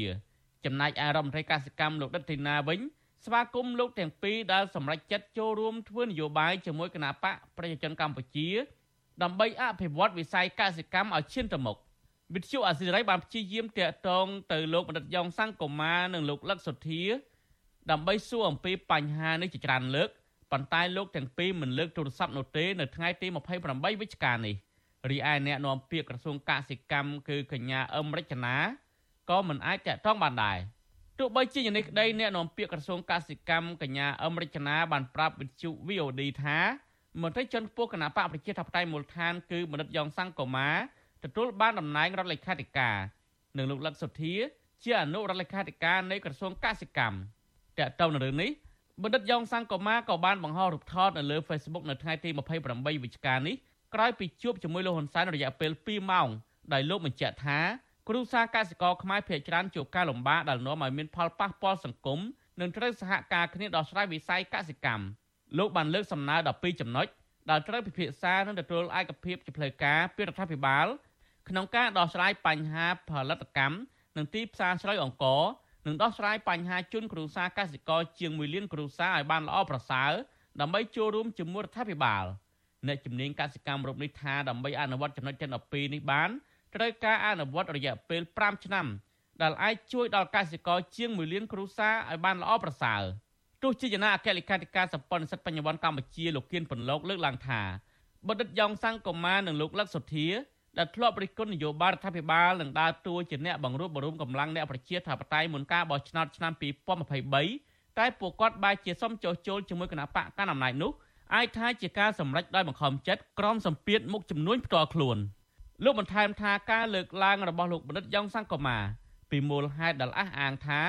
ចំណែកឯរដ្ឋមន្ត្រីកសិកម្មលោកដិតធីណាវិញស្វាគមន៍លោកទាំងពីរដែលសម្រេចចិត្តចូលរួមធ្វើនយោបាយជាមួយគណៈបកប្រជាជនកម្ពុជា ដើម្បីអភិវឌ្ឍវិស័យកសិកម្មឲ្យឈានទៅមុខវិទ្យុអាស៊ីសេរីបានព្យាយាមតាក់ទងទៅលោកបណ្ឌិតយ៉ងសង្គមានិងលោកលឹកសុធា ដើម្បីសួរអំពីបញ្ហានេះជាច្រើនលើក ប៉ុន្តែលោកទាំងពីរមិនលើកទូរស័ព្ទនោះទេនៅថ្ងៃទី28វិច្ឆិកានេះរីឯអ្នកនាំពាក្យក្រសួងកសិកម្មគឺកញ្ញាអឹមរិចនាក៏មិនអាចតាក់ទងបានដែរទោះបីជាយ៉ាងនេះក្តីអ្នកនាំពាក្យក្រសួងកសិកម្មកញ្ញាអឹមរិចនាបានប្រាប់វិទ្យុ VOD ថាមន្ត្រីជាន់ខ្ពស់គណៈបកប្រជាធិបតេយ្យមូលដ្ឋានគឺបណ្ឌិតយ៉ងសង្គមាទទួលបានតំណែងរដ្ឋលេខាធិការនិងលោកលឹកសុធា ជាអនុរដ្ឋលេខាធិការនៃក្រសួងកសិកម្មតើតើនៅរឿងនេះ បណ្ឌិតយ៉ងសង្គមាក៏បានបង្ហោះរូបថតនៅលើ Facebook នៅថ្ងៃទី28វិច្ឆិកានេះក្រោយពីជួបជាមួយលោកហ៊ុនសែនរយៈពេល2ម៉ោងដោយលោកបញ្ជាក់ថាគ្រួសារកសិករខ្មែរភាគច្រើនជួបការលំបាកដែលនាំឲ្យមានផលប៉ះពាល់សង្គមនិងត្រូវសហការគ្នាដោះស្រាយវិស័យកសិកម្មលោកបានលើកសំណើ12ចំណុចដែលត្រូវពិភាក្សានិងទទួលឯកភាពជាផ្លូវការពីរដ្ឋាភិបាលក្នុងការដោះស្រាយបញ្ហាផលិតកម្មនិងទីផ្សារស្រូវអង្ករ និងដោះស្រាយបញ្ហាជនគ្រួសារកសិករជាង1លានគ្រួសារឲ្យបានល្អប្រសើរដើម្បីចូលរួមជាមួយរដ្ឋាភិបាលអ្នកជំនាញកសិកម្មរូបនេះថាដើម្បីអនុវត្តចំណុចទាំង12នេះបានត្រូវការអនុវត្តរយៈពេល5ឆ្នាំដែលអាចជួយដល់កសិករជាង1លានគ្រួសារឲ្យបានល្អប្រសើរទោះជាយ៉ាងណាអគ្គលេខាធិការសម្ព័ន្ធនិស្សិតបញ្ញវន្តកម្ពុជាលោកគៀនពន្លកលើកឡើងថាបណ្ឌិតយ៉ងសង្គមានិងលោកលឹកសុធា ដែលធ្លាប់រិះគន់នយោបាយរដ្ឋាភិបាលនឹងដើរតួជាអ្នកបង្រួបបង្រួមកម្លាំងអ្នកប្រជាធិបតេយ្យមុនការបោះឆ្នោតឆ្នាំ2023តែពួកគាត់បែរជាសុំចោះចូលជាមួយគណៈបកកណ្ដាលអំណាចនោះអាចថាជាការសម្រេចដោយបង្ខំចិត្តក្រមសម្ពាធមុខចំនួនផ្ទាល់ខ្លួន។លោកបន្ថែមថាការលើកឡើងរបស់លោកបណ្ឌិតយ៉ងសង្គមាពីមូលហេតុដែលអះអាងថា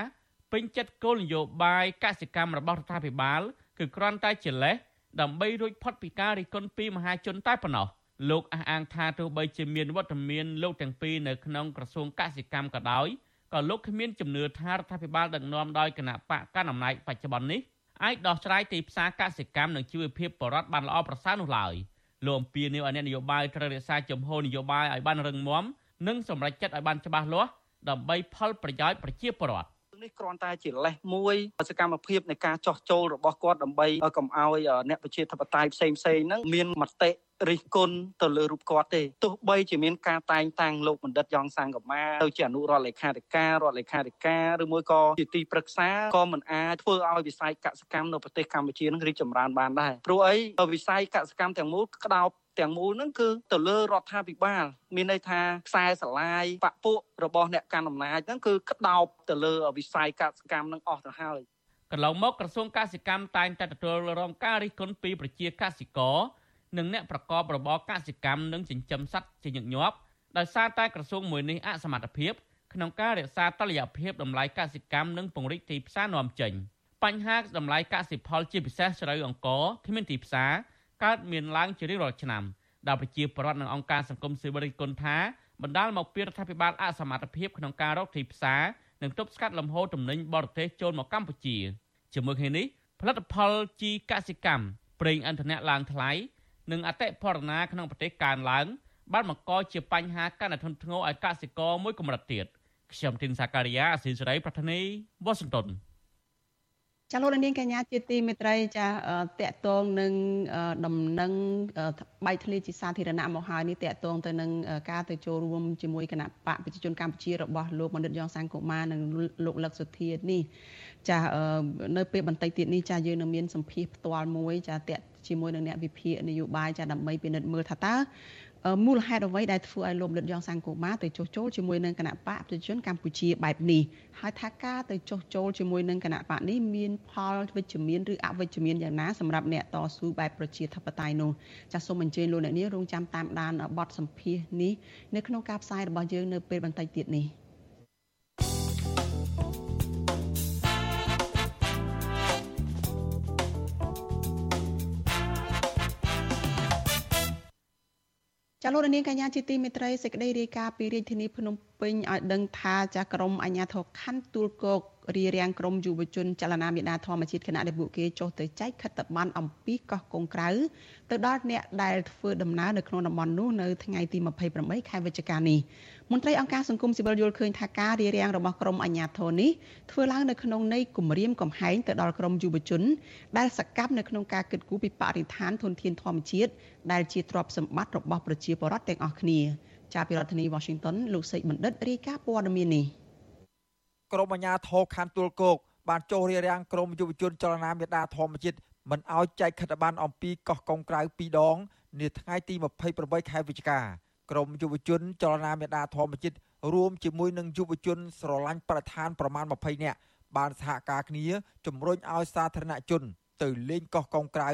ពេញចិត្តគោលនយោបាយកសិកម្មរបស់រដ្ឋាភិបាលគឺគ្រាន់តែជាលេសដើម្បីរួចផុតពីការរិះគន់ពីមហាជនតែប៉ុណ្ណោះ លោកអះអាងថាទោះបីជាមានវត្តមានលោកទាំងពីរនៅក្នុងក្រសួងកសិកម្មក៏ដោយក៏លោកគ្មានជំនឿថារដ្ឋាភិបាលដឹកនាំដោយគណៈបកកណ្ដាលអំណាចបច្ចុប្បន្ននេះអាចដោះស្រាយទីផ្សារកសិកម្មនិងជីវភាពបរដ្ឋបានល្អប្រសើរនោះឡើយ។លោកអំពីនីវអអ្នកនយោបាយត្រូវរក្សាជំហរនយោបាយឲ្យបានរឹងមាំនិងសម្រេចចិត្តឲ្យបានច្បាស់លាស់ដើម្បីផលប្រយោជន៍ប្រជាពលរដ្ឋនេះគ្រាន់តែជាលេសមួយសកម្មភាពនៃការចោះចូលរបស់គាត់ដើម្បីកុំឲ្យអ្នកប្រជាធិបតេយ្យផ្សេងផ្សេងហ្នឹងមានមតិ រិះគន់ទៅលើរូបគាត់ទេទោះបីជាមានការតែងតាំងលោកបណ្ឌិតយ៉ងសង្កមាទៅជាអនុរដ្ឋលេខាធិការរដ្ឋលេខាធិការឬមួយក៏ជាទីប្រឹក្សាក៏មិនអាចធ្វើឲ្យវិស័យកសកម្មនៅប្រទេសកម្ពុជានឹងរីកចម្រើនបានដែរព្រោះអីវិស័យកសកម្មទាំងមូលក្តោបទាំងមូលហ្នឹងគឺទៅលើរដ្ឋាភិបាលមានន័យថាខ្សែស្រឡាយបពុរបស់អ្នកកាន់អំណាចហ្នឹងគឺក្តោបទៅលើវិស័យកសកម្មហ្នឹងអស់ទៅហើយកន្លងមកក្រសួងកសិកម្មតែងតែទទួលរងការរិះគន់ពីប្រជាកសិករ និងអ្នកប្រកបរបរកសិកម្មនិងចិញ្ចឹមសត្វជាញឹកញាប់ដោយសារតែក្រសួងមួយនេះអសមត្ថភាពក្នុងការរក្សាតុល្យភាពតម្លៃកសិកម្មនិងពង្រីកទីផ្សារនាំចេញបញ្ហាតម្លៃកសិផលជាពិសេសស្រូវអង្ករគ្មានទីផ្សារកើតមានឡើងជារៀងរាល់ឆ្នាំដែលប្រជាពលរដ្ឋនិងអង្គការសង្គមស៊ីវិលរិះគន់ថាបណ្ដាលមកពីរដ្ឋាភិបាលអសមត្ថភាពក្នុងការរកទីផ្សារនិងទប់ស្កាត់លំហូរទំនិញបរទេសចូលមកកម្ពុជាជាមួយគ្នានេះផលិតផលជីកសិកម្មប្រេងឥន្ធនៈឡើងថ្លៃ និងអតិផរណាក្នុងប្រទេសកើនឡើងបានបង្កជាបញ្ហាកាន់តែធ្ងន់ធ្ងរឲ្យកសិករមួយកម្រិតទៀតខ្ញុំទីនសាការីយ៉ាអស៊ីសេរីប្រធានីវ៉ាស៊ីនតោនចាលោកនាងកញ្ញាជាទីមេត្រីចាតកតងនឹងដំណឹងបៃធ្លីជាសាធារណៈមកហើយនេះតកតងទៅនឹងការទៅចូលរួមជាមួយគណៈបកប្រជាជនកម្ពុជារបស់លោកបណ្ឌិតយ៉ងសង្គមានិងលោកលឹកសុធានេះចានៅពេលបន្តិចទៀតនេះចាយើងនឹងមានសម្ភារផ្ទាល់មួយចាតក ជាមួយនឹងអ្នកវិភាគនយោបាយចាដើម្បីពិនិត្យមើលថាតើមូលហេតុអ្វីដែលធ្វើឲ្យលោកលិតយ៉ងសាំងកូម៉ាទៅចុះចូលជាមួយនឹងគណៈបកប្រជាជនកម្ពុជាបែបនេះហើយថាការទៅចុះចូលជាមួយនឹងគណៈបកនេះមានផលវិជ្ជមានឬអវិជ្ជមានយ៉ាងណាសម្រាប់អ្នកតស៊ូបែបប្រជាធិបតេយ្យនោះចាសសូមអញ្ជើញលោកអ្នកនាងរងចាំតាមដានបទសម្ភាសន៍នេះនៅក្នុងការផ្សាយរបស់យើងនៅពេលបន្តិចទៀតនេះ។ ចាលោកនាងកញ្ញាជាទីមេត្រីសេចក្តីរាយការណ៍ពីរាជធានីភ្នំពេញឲ្យដឹងថាចាក្រមអាជ្ញាធរខណ្ឌទួលគោករារាំងក្រមយុវជនចលនាមេដាធម្មជាតិគណៈដែលពួកគេចុះទៅចែកខិត្តប័ណ្ណអំពីកោះកុងក្រៅទៅដល់អ្នកដែលធ្វើដំណើរនៅក្នុងតំបន់នោះនៅថ្ងៃទី28ខែវិច្ឆិកានេះមន្ត្រីអង្គការសង្គមស៊ីវិលយល់ឃើញថាការរារាំងរបស់ក្រមអាជ្ញាធរនេះធ្វើឡើងនៅក្នុងន័យគម្រាមកំហែងទៅដល់ក្រមយុវជន ដែលសកម្មនៅក្នុងការគិតគូរពីបរិស្ថានធនធានធម្មជាតិដែលជាទ្រព្យសម្បត្តិរបស់ប្រជាពលរដ្ឋទាំងអស់គ្នាចាប់ពីរដ្ឋធានី Washington លោកសេកបណ្ឌិតរាយការណ៍ព័ត៌មាននេះ ក្រមអាជ្ញាធរខណ្ឌទួលគោកបានចុះរារាំងក្រមយុវជនចលនាមេដាធម្មជាតិមិនឲ្យចែកខិត្តប័ណ្ណអំពីកោះកុងក្រៅ2ដងនាថ្ងៃទី28ខែវិច្ឆិកាក្រមយុវជនចលនាមេដាធម្មជាតិរួមជាមួយនឹងយុវជនស្រឡាញ់ប្រធានប្រមាណ20នាក់បានសហការគ្នាជំរុញឲ្យសាធារណជន ទៅលេងកោះកុងក្រៅ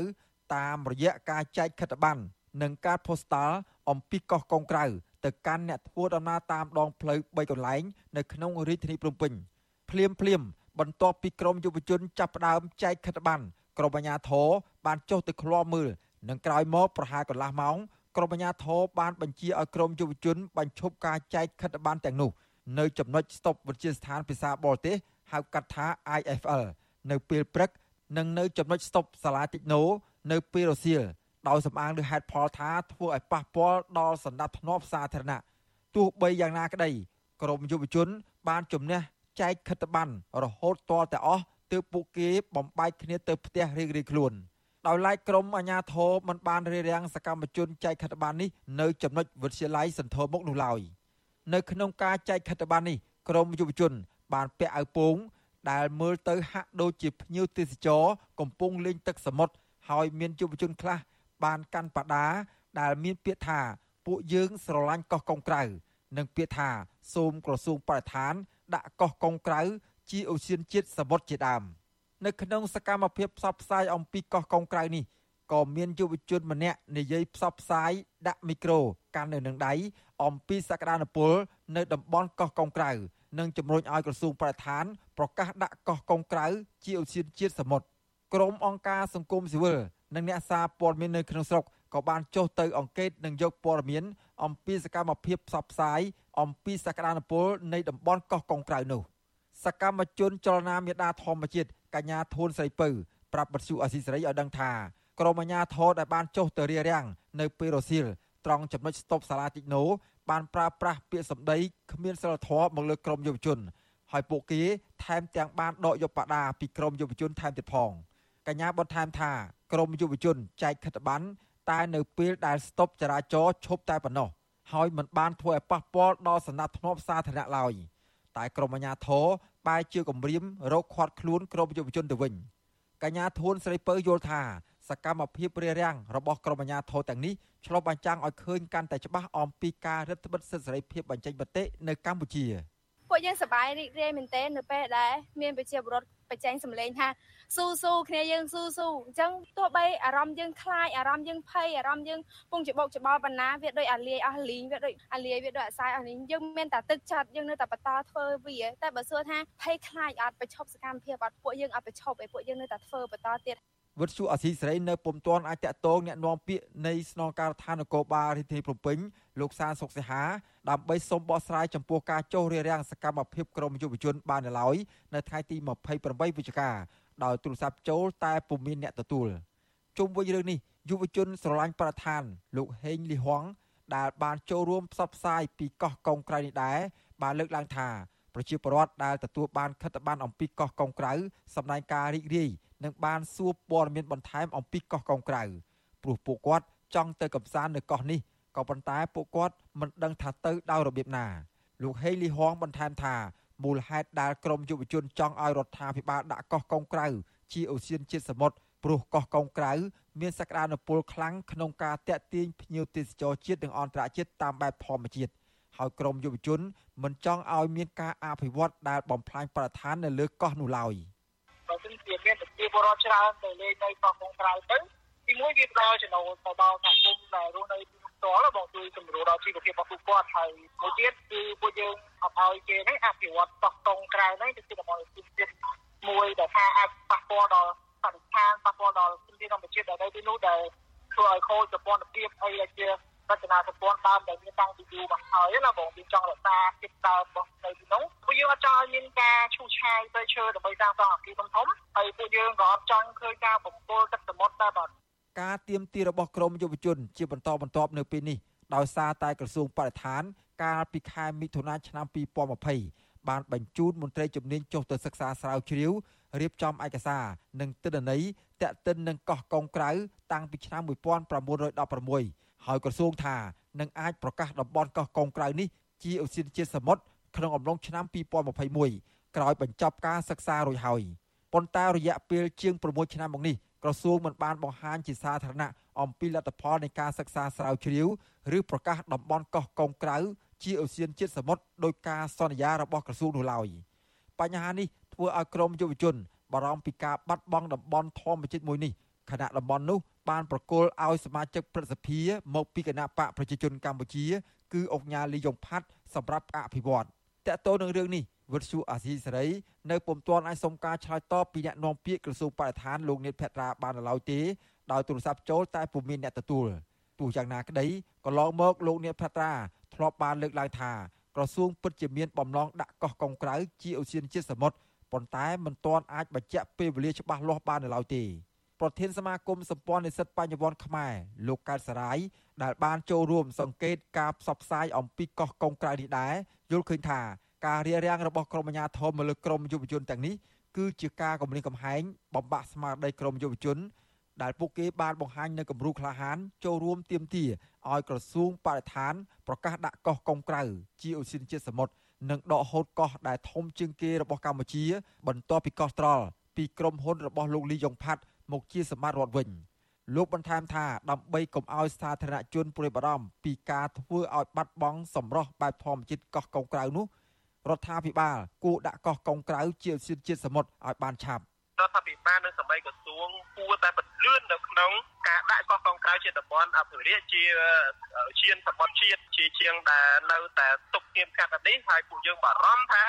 តាមរយៈការចែកខិត្តប័ណ្ណនិងការផូស្តាល់អំពីកោះកុងក្រៅ ទៅកាន់អ្នកធ្វើដំណើរតាមដងផ្លូវ3កន្លែងនៅក្នុងរាជធានីភ្នំពេញភ្លាមភ្លាមបន្ទាប់ពីក្រមយុវជនចាប់ផ្ដើមចែកខិត្តប័ណ្ណក្រមអាជ្ញាធរបានចុះទៅឃ្លាំមើលនិងក្រោយមកប្រហែលកន្លះម៉ោងក្រមអាជ្ញាធរបានបញ្ជាឲ្យក្រមយុវជនបញ្ឈប់ការចែកខិត្តប័ណ្ណទាំងនោះនៅចំណុចស្តុបវិទ្យាស្ថានភាសាបរទេសហៅកាត់ថា IFL នៅពេលព្រឹក និងនៅចំណុចស្តុបសាលាតិចណូនៅពេលរសៀល ដោយសម្អាងលើហេតុផលថាធ្វើឲ្យប៉ះពាល់ដល់សន្តិភាពសាធារណៈទោះបីយ៉ាងណាក្តីក្រមយុវជន បានជំនះចែកខិត្តប័ណ្ណរហូតទាល់តែអស់ទើបពួកគេបំបែកគ្នាទៅផ្ទះរៀងៗខ្លួនដោយឡែកក្រមអាជ្ញាធរមិនបានរារាំងសកម្មជនចែកខិត្តប័ណ្ណនេះនៅចំណុចវិទ្យាល័យសន្ធរមុខនោះឡើយនៅក្នុងការចែកខិត្តប័ណ្ណនេះក្រមយុវជន បានពាក់អាវពោងដែលមើលទៅហាក់ដូចជាភ្ញៀវទេសចរកំពុងលេងទឹកសមុទ្រហើយមានយុវជនខ្លះ បានកាន់បដាដែលមានពាក្យថាពួកយើងស្រឡាញ់កោះកុងក្រៅ និងពាក្យថាសូមក្រសួងបរិស្ថាន ដាក់កោះកុងក្រៅ ជាអូសៀនជាតិសមុទ្រជាដើមនៅក្នុងសកម្មភាពផ្សព្វផ្សាយអំពីកោះកុងក្រៅនេះក៏មានយុវជនម្នាក់និយាយផ្សព្វផ្សាយដាក់មីក្រូកាន់នៅនឹងដៃអំពីសក្តានុពលនៅតំបន់កោះកុងក្រៅនិងជំរុញឲ្យក្រសួងបរិស្ថានប្រកាសដាក់កោះកុងក្រៅជាអូសៀនជាតិសមុទ្រក្រុមអង្គការសង្គមស៊ីវិល និងអ្នកសារព័ត៌មាននៅក្នុងស្រុកក៏បានចុះទៅអង្កេតនិងយកព័ត៌មានអំពីសកម្មភាពផ្សព្វផ្សាយអំពីសក្តានុពលនៃតំបន់កោះកុងក្រៅនោះសកម្មជនចលនាមេដាធម្មជាតិកញ្ញាធួនស្រីពៅប្រាប់បទសុអសីសេរីឲ្យដឹងថាក្រមអាជ្ញាធរដែលបានចុះទៅរារាំងនៅពេលរសៀលត្រង់ចំណុចស្តុបសាលាតិចណូបានប្រើប្រាស់ពាក្យសម្ដីគ្មានសិលធម៌មកលើក្រមយុវជន ហើយពួកគេថែមទាំងបានដកយកបដាពីក្រមយុវជនថែមទៀតផងកញ្ញាបន្ថែមថា ក្រមយុវជនចែកខិត្តប័ណ្ណតែនៅពេលដែលស្តុបចរាចរណ៍ឈប់តែប៉ុណ្ណោះហើយមិនបានធ្វើឲ្យប៉ះពាល់ដល់សណ្ដាប់ធ្នាប់សាធារណៈឡើយតែក្រមអាជ្ញាធរបែរជាគម្រាមរកខាត់ខ្លួនក្រមយុវជនទៅវិញកញ្ញាធួនស្រីពៅយល់ថាសកម្មភាពរារាំងរបស់ក្រមអាជ្ញាធរទាំងនេះឆ្លុះបញ្ចាំងឲ្យឃើញកាន់តែច្បាស់អំពីការរឹតបន្តឹងសិទ្ធិសេរីភាពបញ្ចេញមតិនៅកម្ពុជាពួកយើងសប្បាយរីករាយមែនទែននៅពេលដែលមានប្រជាពលរដ្ឋ បញ្ចេញសម្លេងថាស៊ូស៊ូគ្នាយើងស៊ូស៊ូអញ្ចឹងទោះបីអារម្មណ៍យើងខ្លាចអារម្មណ៍យើងភ័យអារម្មណ៍យើងពងច្បោកច្បល់បណ្ណាវាដូចអាលាយអស់លីងវាដូចអាលាយវាដូចអាសាយអស់លីងយើងមានតែទឹកចិត្តយើងនៅតែបន្តធ្វើវាតែបើសួរថាភ័យខ្លាចអត់បញ្ឈប់សកម្មភាពអត់ពួកយើងអត់បញ្ឈប់ឯពួកយើងនៅតែធ្វើបន្តទៀតវិទ្យុអាស៊ីសេរីនៅពុំទាន់អាចតតងแนะនាំពាក្យនៃស្នងការដ្ឋាននគរបាលរាជធានីភ្នំពេញ លោកសានសុកសិហាដើម្បីសូមបកស្រាយចំពោះការចុះរារាំងសកម្មភាពក្រមយុវជនបាននៅឡើយនៅថ្ងៃទី28វិច្ឆិកាដោយទូរស័ព្ទចូលតែពុំមានអ្នកទទួលជុំវិញរឿងនេះយុវជនស្រឡាញ់ប្រធាន លោកហេងលីហួងដែលបានចូលរួមផ្សព្វផ្សាយពីកោះកុងក្រៅនេះដែរបានលើកឡើងថាប្រជាពលរដ្ឋដែលទទួលបានខិត្តប័ណ្ណអំពីកោះកុងក្រៅសម្ដែងការរីករាយនិងបានសួរព័ត៌មានបន្ថែមអំពីកោះកុងក្រៅព្រោះពួកគាត់ចង់ទៅកំសាន្តនៅកោះនេះ ក៏ប៉ុន្តែពួកគាត់មិនដឹងថាទៅដោយរបៀបណាលោកហេលីហងបន្ថែមថាមូលហេតុដែលក្រមយុវជនចង់ឲ្យរដ្ឋាភិបាលដាក់កោះកុងក្រៅជាអូសៀនជាតិសមុទ្រព្រោះកោះកុងក្រៅមានសក្តានុពលខ្លាំងក្នុងការតាក់ទាញភ្ញៀវទេសចរជាតិនិងអន្តរជាតិតាមបែបធម្មជាតិហើយក្រមយុវជនមិនចង់ឲ្យមានការអភិវឌ្ឍដែលបំផ្លាញបរិស្ថាននៅលើកោះនោះឡើយបើមិនជាមានប្រជាពលរដ្ឋច្រើនទៅលេងនៅកោះកុងក្រៅទៅទីមួយវាផ្ដល់ចំណូលទៅដល់សហគមន៍ដែលរស់នៅទី ផ្ទាល់បងជួយសម្រួលដល់ជីវភាពរបស់ពួកគាត់ហើយមួយទៀតគឺពួកយើងអត់ឲ្យគេនេះអភិវឌ្ឍតោះតងក្រៅនេះគឺជាតំបន់ទីផ្ទាល់មួយដែលថាអាចប៉ះពាល់ដល់បរិស្ថានប៉ះពាល់ដល់ជំនាញធម្មជាតិដែលនៅទីនោះដែលធ្វើឲ្យខូចប្រព័ន្ធភាពអីជារចនាសម្ព័ន្ធដើមដែលមានតាំងពីយូរមកហើយណាបងយើងចង់រក្សាភាពដើមរបស់នៅទីនោះពួកយើងអត់ចង់ឲ្យមានការឈូសឆាយទៅឈើដើម្បីសាងសង់អគារធំធំហើយពួកយើងក៏អត់ចង់ឃើញការបំពុលទឹកសមុទ្រដែរបាទ ការទៀមទីរបស់ក្រមយុវជន ជាបន្តបន្ទាប់នៅពេលនេះដោយសារតែក្រសួងបរិស្ថាន កាលពីខែមិថុនាឆ្នាំ2020បានបញ្ជូនមន្ត្រីជំនាញចុះទៅសិក្សាស្រាវជ្រាវរៀបចំឯកសារនិងទិន្នន័យតាក់ទិននឹងកោះកុងក្រៅតាំងពីឆ្នាំ1916ហើយក្រសួងថានឹងអាចប្រកាសតំបន់កោះកុងក្រៅនេះជាឧស្សាហជាតិសមុទ្រក្នុងអំឡុងឆ្នាំ2021ក្រោយបញ្ចប់ការសិក្សារួចហើយប៉ុន្តែរយៈពេលជាង6ឆ្នាំមកនេះ ក្រសួងមិនបានបង្ហាញជាសាធារណៈអំពីលទ្ធផលនៃការសិក្សាស្រាវជ្រាវឬប្រកាសតំបន់កោះកុងក្រៅជាឧស្សាហជាតិសមុទ្រដោយការសន្យារបស់ក្រសួងនោះឡើយបញ្ហានេះធ្វើឲ្យក្រមយុវជនបារម្ភពីការបាត់បង់តំបន់ធម្មជាតិមួយនេះខណៈតំបន់នោះបានប្រគល់ឲ្យសមាជិកព្រឹទ្ធសភាមកពីគណៈបកប្រជាជនកម្ពុជា គឺអង្គញាលីយ៉ុងផាត់សម្រាប់អភិវឌ្ឍតកតទៅនឹងរឿងនេះ វិទ្យុអាស៊ីសេរីនៅពុំទាន់អាចសុំការឆ្លើយតបពីអ្នកនាំពាក្យក្រសួងបរិស្ថានលោកនេតភត្រាបានឡើយទេដោយទូរស័ព្ទចូលតែពុំមានអ្នកទទួលទោះយ៉ាងណាក្តីកន្លងមកលោកនេតភត្រាធ្លាប់បានលើកឡើងថាក្រសួងពិតជាមានបំណងដាក់កោះកុងក្រៅជាឧស្សាហជាតិសមុទ្រប៉ុន្តែមិនទាន់អាចបញ្ជាក់ពេលវេលាច្បាស់លាស់បាននៅឡើយទេប្រធានសមាគមសម្ព័ន្ធនិស្សិតបញ្ញវន្តខ្មែរលោកកើតសរាយដែលបានចូលរួមសង្កេតការផ្សព្វផ្សាយអំពីកោះកុងក្រៅនេះដែរយល់ឃើញថា ការរារាំងរបស់ក្រមអាជ្ញាធរមកលើក្រមយុវជនទាំងនេះគឺជាការគំរាមកំហែងបំបាក់ស្មារតីក្រមយុវជន ដែលពួកគេបានបង្ហាញនៅគំរូក្លាហានចូលរួមទាមទារឲ្យក្រសួងបរិស្ថានប្រកាសដាក់កោះកុងក្រៅជាឧស្សាហជាតិសមុទ្រនិងដកហូតកោះដែលធំជាងគេរបស់កម្ពុជា បន្ទាប់ពីកោះត្រល់ពីក្រុមហ៊ុនរបស់លោកលីយ៉ុងផាត់មកជាសម្បត្តិរដ្ឋវិញលោកបន្ថែមថាដើម្បីកុំឲ្យសាធារណជនព្រួយបារម្ភពីការធ្វើឲ្យបាត់បង់សម្រស់បែបធម្មជាតិកោះកុងក្រៅនោះ រដ្ឋាភិបាលគួរដាក់កោះកុងក្រៅជាឧស្សាហជាតិសមុទ្រឲ្យបានឆាប់រដ្ឋាភិបាលនិងសម្បីក្រសួងគួរតែបន្លឿននៅក្នុងការដាក់កោះកុងក្រៅជាតំបន់អភិរក្សជាឈានសមុទ្រជាតិជាជាងដែលនៅតែទុកគៀមកាត់នេះហើយពួកយើងបារម្ភថា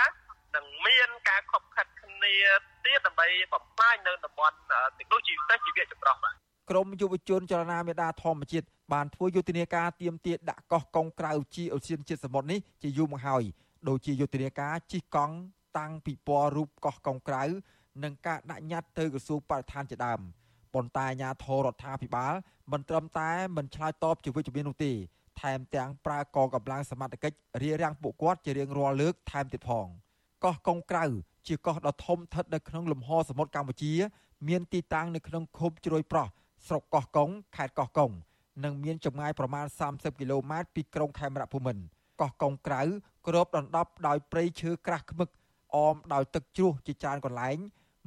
នឹងមានការខົບខិតគ្នាទៀតដើម្បីបំផ្លាញនៅតំបន់ទាំងនោះជាពិសេសជីវៈចម្រុះបាទក្រមយុវជនចលនាមេដាធម្មជាតិបានធ្វើយុទ្ធនាការទៀមទាដាក់កោះកុងក្រៅជាអូសៀនជាតិសមុទ្រនេះជាយូរមកហើយ ដូចជាយុទ្ធនាការជិះកង់តាំងពីពណ៌រូបកោះកុងក្រៅនិងការដាក់ញត្តិទៅក្រសួងបរិស្ថានជាដើមប៉ុន្តែអាជ្ញាធររដ្ឋាភិបាលមិនត្រឹមតែមិនឆ្លើយតបជាវិជ្ជមាននោះទេថែមទាំងប្រើកងកម្លាំងសមត្ថកិច្ចរារាំងពួកគាត់ជារៀងរាល់លើកថែមទៀតផងកោះកុងក្រៅជាកោះដ៏ធំស្ថិតនៅក្នុងលំហសមុទ្រកម្ពុជា មានទីតាំងនៅក្នុងឃុំជ្រោយប្រោះស្រុកកោះកុងខេត្តកោះកុងនិងមានចម្ងាយប្រមាណ30គីឡូម៉ែត្រពីក្រុងខេមរភូមិន្ទ កោះកុងក្រៅគ្របដណ្ដប់ដោយព្រៃឈើក្រាស់ឃ្មឹកអមដោយទឹកជ្រោះជាច្រើនកន្លែង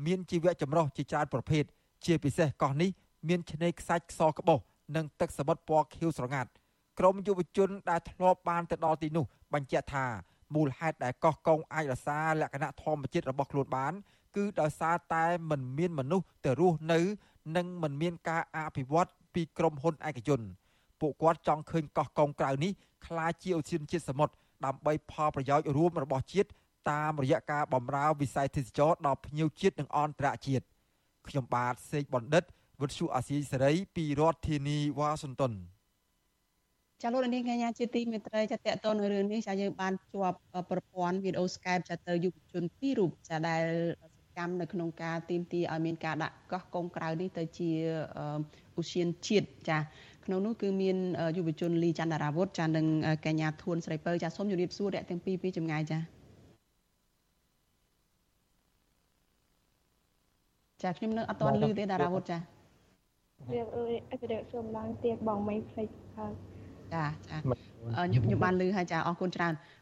មានជីវៈចម្រុះជាច្រើនប្រភេទជាពិសេសកោះនេះមានឆ្នេរខ្សាច់ខ្សក្បោះនិងទឹកសមុទ្រពណ៌ខៀវស្រងាត់ក្រមយុវជនដែលធ្លាប់បានទៅដល់ទីនោះបញ្ជាក់ថាមូលហេតុដែលកោះកុងអាចរក្សាលក្ខណៈធម្មជាតិរបស់ខ្លួនបាន គឺដោយសារតែមិនមានមនុស្សទៅរស់នៅ និងមិនមានការអភិវឌ្ឍពីក្រុមហ៊ុនឯកជន ពួកគាត់ចង់ឃើញកោះកុងក្រៅនេះក្លាយជាឧស្សាហជាតិសមុទ្រដើម្បីផលប្រយោជន៍រួមរបស់ជាតិតាមរយៈការបម្រើវិស័យទេសចរដល់ភ្ញៀវជាតិនិងអន្តរជាតិខ្ញុំបាទសេកបណ្ឌិតវិទ្យុអាស៊ីសេរីពីរដ្ឋធានីវ៉ាស៊ីនតោនចាលោកនាងកញ្ញាជាទីមេត្រីចាតកតនៅរឿងនេះចាយើងបានជាប់ប្រព័ន្ធវីដេអូ Skype ចាទៅយុវជនពីររូបចាដែលសកម្មនៅក្នុងការទីមទីឲ្យមានការដាក់កោះកុងក្រៅនេះទៅជាឧស្សាហជាតិចា ក្នុងនោះគឺមានយុវជនលីចន្ទរាវុធចានិងកញ្ញាធួនស្រីពៅចាសូមជម្រាបសួរអ្នកទាំងពីរពីចម្ងាយចាចាខ្ញុំនៅអត់ទាន់ឮទេតារាវុធចារៀបអឺរៀបសូមឡើងទៀតបងមីផ្លេចហើយចាចាខ្ញុំខ្ញុំបានឮហើយចាអរគុណច្រើនអឺ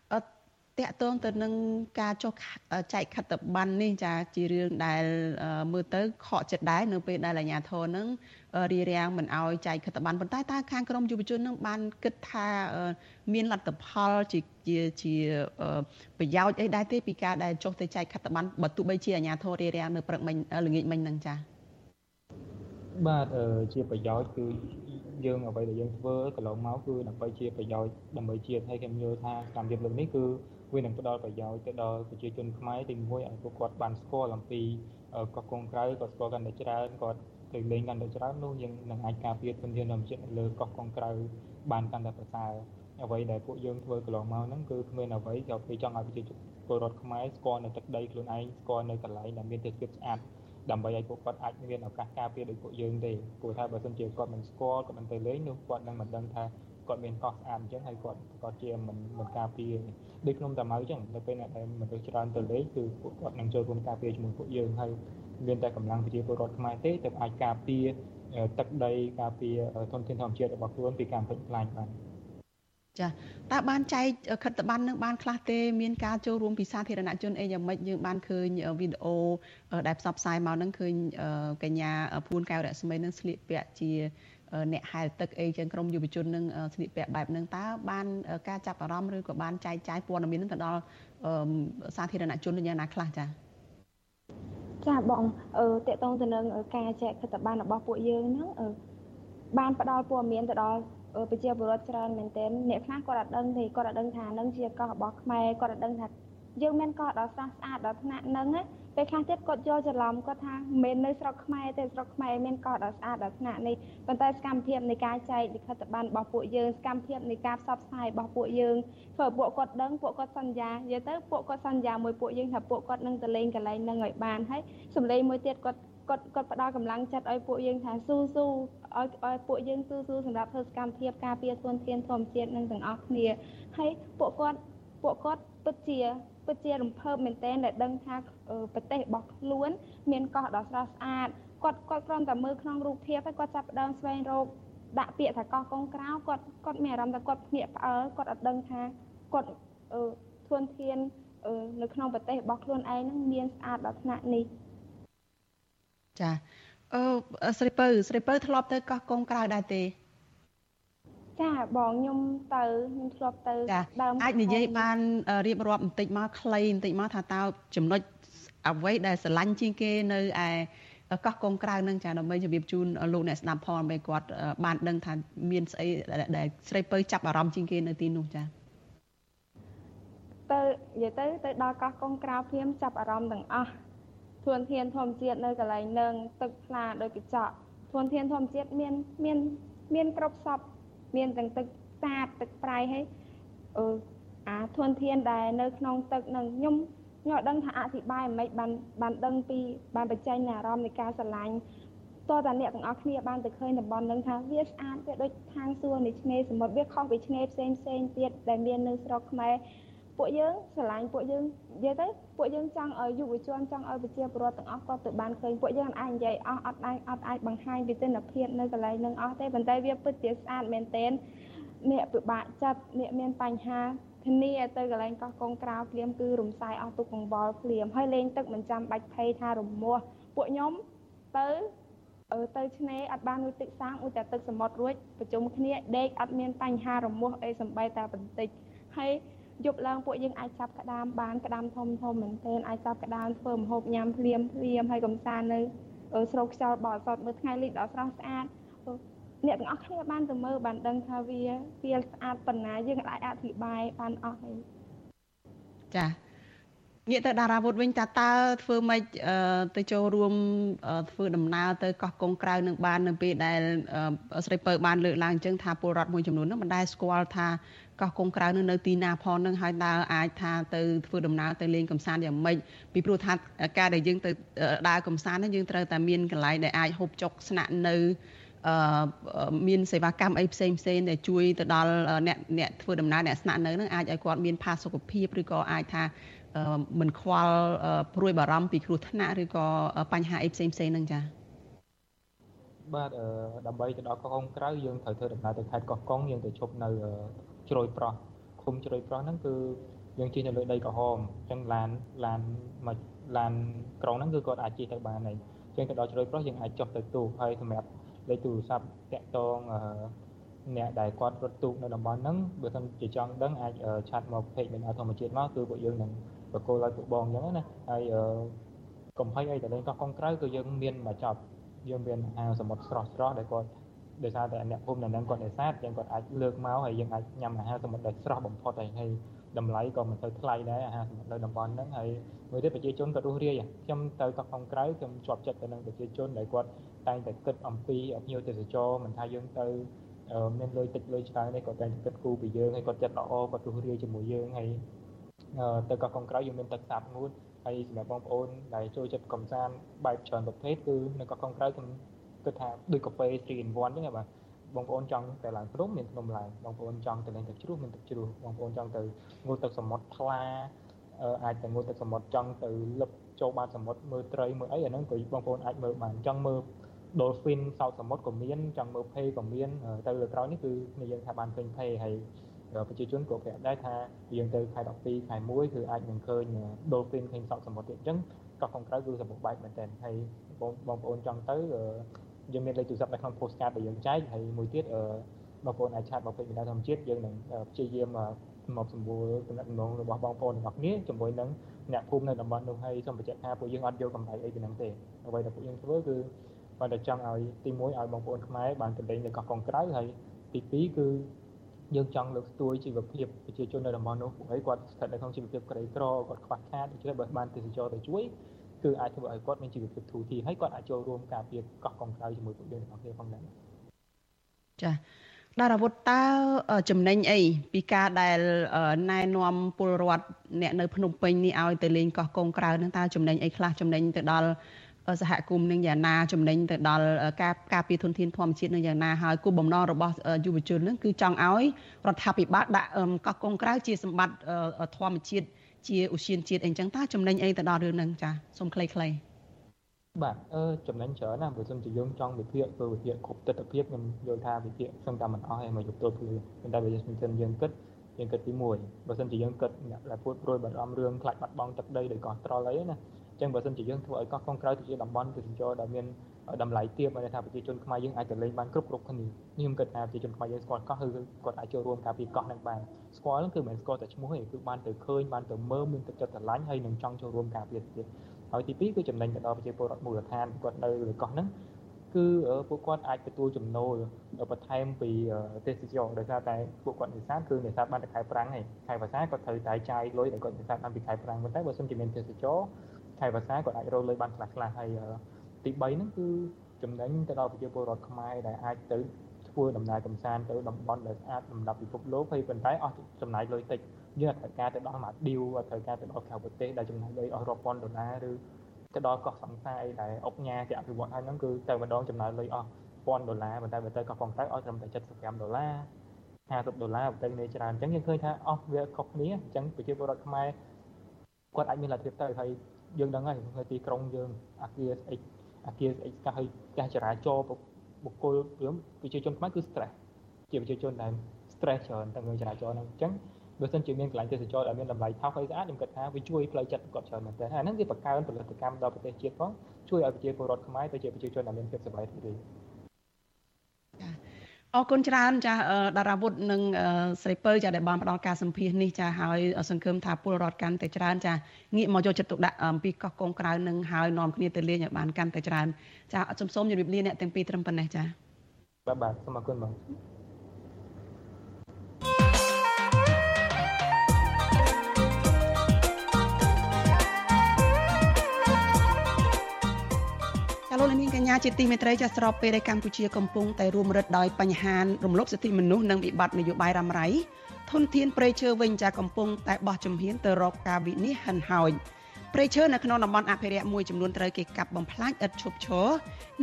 តកតងទៅនឹងការចុះចែកខិត្តប័ណ្ណនេះចាជារឿងដែលមើលទៅខកចិត្តដែរនៅពេលដែលអាជ្ញាធរនឹងរៀបរៀងមិនអោយចែកខិត្តប័ណ្ណប៉ុន្តែតើខាងក្រមយុវជននឹងបានគិតថាមានលទ្ធផលជាជាជាប្រយោជន៍អីដែរទេពីការដែលចុះទៅចែកខិត្តប័ណ្ណបើទោះបីជាអាជ្ញាធររៀបរៀងនៅព្រឹកមិញល្ងាចមិញហ្នឹងចាបាទជាប្រយោជន៍គឺយើងអ្វីដែលយើងធ្វើកន្លងមកគឺដើម្បីជាប្រយោជន៍ដើម្បីជាតិហើយខ្ញុំយល់ថាកម្មវិធីលើកនេះគឺ វានឹងផ្ដល់ប្រយោជន៍ទៅដល់ប្រជាជនខ្មែរទីមួយឲ្យពួកគាត់បានស្គាល់អំពីកោះកុងក្រៅក៏ស្គាល់កាន់តែច្រើនគាត់ទៅលេងកាន់តែច្រើននោះយើងនឹងអាចការពារធនធានធម្មជាតិនៅលើកោះកុងក្រៅបានកាន់តែប្រសើរអ្វីដែលពួកយើងធ្វើកន្លងមកហ្នឹងគឺគ្មានអ្វីក៏គេចង់ឲ្យប្រជាពលរដ្ឋខ្មែរស្គាល់នៅទឹកដីខ្លួនឯងស្គាល់នៅកន្លែងដែលមានទេសភាពស្អាតដើម្បីឲ្យពួកគាត់អាចមានឱកាសការពារដោយពួកយើងទេព្រោះថាបើសិនជាគាត់មិនស្គាល់គាត់មិនទៅលេងនោះគាត់នឹងមិនដឹងថា គាត់មានកោះស្អាតអញ្ចឹងហើយគាត់គាត់ជាមិនមិនការពារដូចខ្ញុំតាម៉ៅអញ្ចឹងនៅពេលអ្នកដែលមនុស្សច្រើនទៅលេងគឺពួកគាត់នឹងចូលរួមការពារជាមួយពួកយើងហើយមានតែកម្លាំងប្រជាពលរដ្ឋខ្មែរទេទើបអាចការពារទឹកដីការពារធនធានធម្មជាតិរបស់ខ្លួនពីការបំផ្លិចបំផ្លាញបាទចាតើបានចែកខិត្តប័ណ្ណនឹងបានខ្លះទេមានការចូលរួមពីសាធារណជនអីយ៉ាងម៉េចយើងបានឃើញវីដេអូដែលផ្សព្វផ្សាយមកហ្នឹងឃើញកញ្ញាភួនកែវរស្មីនឹងស្លៀកពាក់ជា អ្នកហែលទឹកអីចឹងក្រុមយុវជននឹងស្លៀកពាក់បែបហ្នឹងតើបានការចាប់អារម្មណ៍ឬក៏បានចែកចាយព័ត៌មាននឹងទៅដល់សាធារណជនយ៉ាងណាខ្លះចាចាបងអឺតកតងទៅនឹងការចែកខិត្តប័ណ្ណរបស់ពួកយើងហ្នឹងបានផ្ដល់ព័ត៌មានទៅដល់ប្រជាពលរដ្ឋច្រើនមែនទែនអ្នកខ្លះគាត់អត់ដឹងទេគាត់អត់ដឹងថានឹងជាកោះរបស់ខ្មែរគាត់អត់ដឹងថាយើងមានកោះដល់ស្រស់ស្អាតដល់ថ្នាក់ហ្នឹង ពេលខ្លះទៀតគាត់យល់ច្រឡំគាត់ថាមិនមែននៅស្រុកខ្មែរទេស្រុកខ្មែរមានកោះដល់ស្អាតដល់ថ្នាក់នេះប៉ុន្តែសកម្មភាពនៃការចែកលិខិតប័ណ្ណរបស់ពួកយើងសកម្មភាពនៃការផ្សព្វផ្សាយរបស់ពួកយើងធ្វើឲ្យពួកគាត់ដឹងពួកគាត់សន្យានិយាយទៅពួកគាត់សន្យាមួយពួកយើងថាពួកគាត់នឹងទៅលេងកន្លែងហ្នឹងឲ្យបានហើយសម្លេងមួយទៀតគាត់គាត់គាត់ផ្ដល់កម្លាំងចិត្តឲ្យពួកយើងថាស៊ូស៊ូឲ្យឲ្យពួកយើងស៊ូស៊ូសម្រាប់ធ្វើសកម្មភាពការពារធនធានធម្មជាតិនឹងទាំងអស់គ្នាហើយពួកគាត់ពួកគាត់ ពិតជាពិតជារំភើបមែនទែនដែលដឹងថាប្រទេសរបស់ខ្លួន មានកោះដ៏ស្រស់ស្អាតគាត់គាត់គ្រាន់តែមើលក្នុងរូបភាពហើយគាត់ចាប់ផ្ដើមស្វែងរកដាក់ពាក្យថាកោះកុងក្រៅគាត់គាត់មានអារម្មណ៍ថាគាត់ភ្ញាក់ផ្អើលគាត់អត់ដឹងថាគាត់ធនធាននៅក្នុងប្រទេសរបស់ខ្លួនឯងនឹងមានស្អាតដល់ថ្នាក់នេះចាអឺស្រីពៅស្រីពៅធ្លាប់ទៅកោះកុងក្រៅដែរទេ ចាបងខ្ញុំទៅខ្ញុំធ្លាប់ទៅដើមអាចនិយាយបានរៀបរាប់បន្តិចមកខ្លីបន្តិចមកថាតើចំណុចអ្វីដែលស្រឡាញ់ជាងគេនៅឯកោះកុងក្រៅនឹងចាដើម្បីជម្រាបជូនលោកអ្នកស្ដាប់ផងដើម្បីគាត់បានដឹងថាមានស្អីដែលស្រីពៅចាប់អារម្មណ៍ជាងគេនៅទីនោះចាទៅនិយាយទៅទៅដល់កោះកុងក្រៅព្រាមចាប់អារម្មណ៍ទាំងអស់ធនធានធម្មជាតិនៅកន្លែងនឹងទឹកថ្លាដោយកញ្ចក់ធនធានធម្មជាតិមានមានមានគ្រប់សព មានទាំងទឹកសាបទឹកប្រៃហើយអឺអាធនធានដែលនៅក្នុងទឹកនឹងខ្ញុំខ្ញុំអត់ដឹងថាអធិប្បាយមិនបានបានដឹងពីបានបញ្ចេញអារម្មណ៍នៃការស្រឡាញ់តើតាអ្នកទាំងអស់គ្នាបានទៅឃើញតំបន់នឹងថាវាស្អាតវាដូចខាងសួននៃឆ្នេរសមុទ្រវាខុសពីឆ្នេរផ្សេងផ្សេងទៀតដែលមាននៅស្រុកខ្មែរ ពួកយើងស្រឡាញ់ពួកយើងនិយាយទៅពួកយើងចង់ឲ្យយុវជនចង់ឲ្យប្រជាពលរដ្ឋទាំងអស់គាត់ទៅបានឃើញពួកយើងអាចនិយាយអស់អត់អាចអត់អាចបង្ហាញពីទិដ្ឋភាពនៅកន្លែងនឹងអស់ទេប៉ុន្តែវាពិតជាស្អាតមែនទែនអ្នកពិបាកចិត្តអ្នកមានបញ្ហាធានាទៅកន្លែងកោះកងក្រៅភ្លាមគឺរំសាយអស់ទុកកង្វល់ភ្លាមហើយលេងទឹកមិនចាំបាច់ភ័យថារមាស់ពួកខ្ញុំទៅអឺទៅឆ្នេរអត់បានមួយទឹកសាំងឧតែទឹកសមុទ្ររួចប្រជុំគ្នាដេកអត់មានបញ្ហារមាស់អីសំបីតែបន្តិចហើយ យប់ឡើងពួកយើងអាចចាប់ក្តាមបានក្តាមធំធំមែនទែនអាចចាប់ក្តាមធ្វើម្ហូបញ៉ាំភ្លាមភ្លាមហើយកំសាន្តនៅស្រូបខ្យល់បរិសុទ្ធមើលថ្ងៃលិចដ៏ស្រស់ស្អាតអ្នកទាំងអស់គ្នាបានទៅមើលបានដឹងថាវាវាស្អាតប៉ុណ្ណាយើងអាចអធិប្បាយបានអស់ហើយចាងាកទៅតារាវុធវិញតើតើធ្វើម៉េចទៅចូលរួមធ្វើដំណើរទៅកោះកុងក្រៅនឹងបាននៅពេលដែលស្រីពៅបានលើកឡើងអញ្ចឹងថាពលរដ្ឋមួយចំនួននឹងមិនដែលស្គាល់ថា កោះកុងក្រៅនឹងនៅទីណាផងនឹងហើយតើអាចថាទៅធ្វើដំណើរទៅលេងកំសាន្តយ៉ាងម៉េចពីព្រោះថាការដែលយើងទៅដើរកំសាន្តហ្នឹងយើងត្រូវតែមានកន្លែងដែលអាចហូបចុកស្នាក់នៅអឺមានសេវាកម្មអីផ្សេងផ្សេងដែលជួយទៅដល់អ្នកអ្នកធ្វើដំណើរអ្នកស្នាក់នៅនឹងអាចឲ្យគាត់មានផាសុកភាពឬក៏អាចថាមិនខ្វល់ព្រួយបារម្ភពីគ្រោះថ្នាក់ឬក៏បញ្ហាអីផ្សេងផ្សេងហ្នឹងចា៎បាទដើម្បីទៅដល់កោះកុងក្រៅយើងត្រូវធ្វើដំណើរទៅខេត្តកោះកុងយើងទៅឈប់នៅ ជ្រោយប្រោះឃុំជ្រោយប្រោះហ្នឹងគឺយើងជិះនៅលើដីក្រហមអញ្ចឹងឡានឡានមកឡានក្រុងហ្នឹងគឺគាត់អាចជិះទៅបានហើយអញ្ចឹងទៅដល់ជ្រោយប្រោះយើងអាចចុះទៅទូកហើយសម្រាប់លេខទូរស័ព្ទតាក់ទងអ្នកដែលគាត់រត់ទូកនៅតំបន់ហ្នឹងបើមិនជាចង់ដឹងអាចឆាត់មកពេកមានធម្មជាតិមកគឺពួកយើងនឹងបកគោឲ្យពួកបងអញ្ចឹងណាហើយកុំភ័យអីតែលេងកោះកុងក្រៅគឺយើងមានមកចប់យើងមានអាវសមុទ្រស្រស់ស្រស់ដែលគាត់ ដោយសារតែអ្នកភូមិនៅនឹងគាត់នេសាទយើងគាត់អាចលើកមកហើយយើងអាចញ៉ាំអាហារសមុទ្រដែលស្រស់បំផុតហើយហើយតម្លៃក៏មិនទៅថ្លៃដែរអាហារសមុទ្រនៅតំបន់ហ្នឹងហើយមួយទៀតប្រជាជនក៏រស់រាយខ្ញុំទៅកោះកុងក្រៅខ្ញុំជាប់ចិត្តទៅនឹងប្រជាជនដែលគាត់តែងតែគិតអំពីភ្ញៀវទេសចរមិនថាយើងទៅមានលុយតិចលុយច្រើននេះគាត់តែងតែគិតគូរពីយើងហើយគាត់ចិត្តល្អគាត់រស់រាយជាមួយយើងហើយទៅកោះកុងក្រៅយើងមានទឹកសាបងួតហើយសម្រាប់បងប្អូនដែលចូលចិត្តកំសាន្តបែបច្រើនប្រភេទគឺនៅកោះកុងក្រៅខ្ញុំ គិតថាដូចកាហ្វេ3 in 1អញ្ចឹងបាទបងប្អូនចង់ទៅឡើងភ្នំមានភ្នំឡើងបងប្អូនចង់ទៅលេងទឹកជ្រោះមានទឹកជ្រោះបងប្អូនចង់ទៅងូតទឹកសមុទ្រថ្លាអាចទៅងូតទឹកសមុទ្រចង់ទៅលឹបចូលបាតសមុទ្រមើលត្រីមើលអីអាហ្នឹងក៏បងប្អូនអាចមើលបានចង់មើល dolphin សោតសមុទ្រក៏មានចង់មើលភេក៏មានទៅលើក្រោយនេះគឺគ្នាយើងថាបានឃើញភេហើយប្រជាជនក៏ប្រាប់ដែរថាយើងទៅខែ12ខែ1គឺអាចនឹងឃើញ dolphin ឃើញសោតសមុទ្រទៀតអញ្ចឹងកោះកុងក្រៅគឺសម្បូរបែបមែនទែនហើយបងប្អូនចង់ទៅ យើងមានលេខទូរស័ព្ទនៅក្នុង postcard ដែលយើងចែកហើយមួយទៀតបងប្អូនអាចឆាតមកពេញវិទ្យាធម្មជាតិយើងនឹងព្យាយាមមកសម្បូរតំណែងរបស់បងប្អូនទាំងអស់គ្នាជាមួយនឹងអ្នកភូមិនៅតំបន់នោះហើយសូមបញ្ជាក់ថាពួកយើងអត់យកកម្រៃអីពីហ្នឹងទេអ្វីដែលពួកយើងធ្វើគឺបើតែចង់ឲ្យទី1ឲ្យបងប្អូនខ្មែរបានទៅលេងនៅកោះកុងក្រៅហើយទី2គឺយើងចង់លើកស្ទួយជីវភាពប្រជាជននៅតំបន់នោះពួកឯងគាត់ស្ថិតនៅក្នុងជីវភាពក្រីក្រគាត់ខ្វះខាតដូច្នេះបើបានទេសចរទៅជួយ គឺអាចធ្វើឲ្យគាត់មានជីវភាពធូរធារហើយគាត់អាចចូលរួមការពារកោះកុងក្រៅជាមួយពួកយើងទាំងអស់គ្នាផងដែរចា៎ដារាវុធតើចំណេញអីពីការដែលណែនាំពលរដ្ឋអ្នកនៅភ្នំពេញនេះឲ្យទៅលេងកោះកុងក្រៅនឹងតើចំណេញអីខ្លះចំណេញទៅដល់សហគមន៍នឹងយ៉ាងណាចំណេញទៅដល់ការការពារធនធានធម្មជាតិនឹងយ៉ាងណាហើយគោលបំណងរបស់យុវជននឹងគឺចង់ឲ្យរដ្ឋាភិបាលដាក់កោះកុងក្រៅជាសម្បត្តិធម្មជាតិ ជាឧស្សាហជាតិអីចឹងតើចំណេញអីទៅដល់រឿងហ្នឹងចាសូមខ្លីៗបាទអឺចំណេញច្រើនណាស់បើសិនជាយើងចង់វិភាគធ្វើវិភាគគ្រប់ទស្សនវិជ្ជាខ្ញុំយល់ថាវិភាគសឹងតែមិនអស់ឯងមកយកទល់ភ្លឺប៉ុន្តែបើយើងយើងគិតយើងគិតទី1បើសិនជាយើងគិតអ្នកដែលពួតព្រួយបារម្ភរឿងខ្លាចបាត់បង់ទឹកដីដោយកោះត្រល់អីណាអញ្ចឹងបើសិនជាយើងធ្វើឲ្យកោះកុងក្រៅទៅជាតំបន់ទេសចរដែលមានតម្លៃទាបហើយថាប្រជាជនខ្មែរយើងអាចទៅលេងបានគ្រប់គ្រប់គ្នាខ្ញុំគិតថាប្រជាជនខ្មែរយើងស្គាល់កោះគឺគាត់អាចចូលរួមការពីកោះនឹងបានស្គាល់គឺមិនស្គាល់តែឈ្មោះទេគឺបានទៅឃើញបានទៅមើលមានទឹកចិត្តស្រឡាញ់ហើយនឹងចង់ចូលរួមការពីទៀតហើយទី2គឺចំណេញទៅដល់ប្រជាពលរដ្ឋមូលដ្ឋានគាត់នៅលើកោះហ្នឹងគឺពួកគាត់អាចទទួលចំណូលបន្ថែមពីទេសចរដោយសារតែពួកគាត់នេសាទគឺនេសាទបានតែខែប្រាំងឯងខែវស្សាគាត់ត្រូវតែចាយលុយដែលគាត់នេសាទបានពីខែប្រាំងប៉ុន្តែបើសិនជាមានទេសចរ ខែវស្សាគាត់អាចរកលុយបានខ្លះខ្លះហើយទី3ហ្នឹងគឺចំណេញទៅដល់ប្រជាពលរដ្ឋខ្មែរដែលអាចទៅធ្វើដំណើរកំសាន្តទៅតំបន់ដែលស្អាតសម្រាប់ពិភពលោកហើយប៉ុន្តែអស់ចំណាយលុយតិចយើងអាចការទៅដល់មកឌីវអាចត្រូវការទៅដល់ក្រៅប្រទេសដែលចំណាយលុយអស់រាប់ពាន់ដុល្លារឬទៅដល់កោះសង្សារអីដែលអុកញ៉ាគេអភិវឌ្ឍហើយហ្នឹងគឺទៅម្ដងចំណាយលុយអស់ពាន់ដុល្លារប៉ុន្តែបើទៅកោះកុងក្រៅអស់ត្រឹមតែ75ដុល្លារ50ដុល្លារបើទៅគ្នាច្រើនអញ្ចឹងយើងឃើញថាអស់វាខុសគ្នាអញ្ចឹងប្រជាពលរដ្ឋខ្មែរគាត់អាចមានលទ្ធភាពទៅហើយ យើងដឹងហើយនៅទីក្រុងយើងអាគារស្អិចអាគារស្អិចកាសហើយកាសចរាចរណ៍បុគ្គលយើងប្រជាជនខ្មែរគឺ stress ជាប្រជាជនដែល stress ច្រើនទាំងចរាចរណ៍ហ្នឹងអញ្ចឹងបើសិនជាមានកន្លែងទេសចរដែលមានតម្លៃថោកហើយស្អាតខ្ញុំគិតថាវាជួយផ្លូវចិត្តគាត់ច្រើនមែនទែនហើយហ្នឹងវាបង្កើនផលិតកម្មដល់ប្រទេសជាតិផងជួយឲ្យប្រជាពលរដ្ឋខ្មែរទៅជាប្រជាជនដែលមានភាពសុខភាពរីករាយ អរគុណច្រើនចាតារាវុធនិងស្រីពៅចាដែលបានផ្ដល់ការសម្ភាសនេះចាហើយសង្ឃឹមថាពលរដ្ឋកាន់តែច្រើនចាងាកមកយកចិត្តទុកដាក់អំពីកោះកុងក្រៅនឹងហើយនាំគ្នាទៅលេងឲ្យបានកាន់តែច្រើនចាសូមសូមជម្រាបលាអ្នកទាំងពីរត្រឹមប៉ុណ្ណេះចាបាទបាទសូមអរគុណបង លោកនាងកញ្ញាជាទីមេត្រីចាស្របពេលដែលកម្ពុជាកំពុងតែរួមរឹតដោយបញ្ហារំលោភសិទ្ធិមនុស្សនិងវិបត្តិនយោបាយរ៉ាំរ៉ៃធនធានព្រៃឈើវិញចាកំពុងតែបោះជំហានទៅរកការវិនិច្ឆ័យហិនហោចព្រៃឈើនៅក្នុងតំបន់អភិរក្សមួយចំនួនត្រូវគេកាប់បំផ្លាញឥតឈប់ឈរ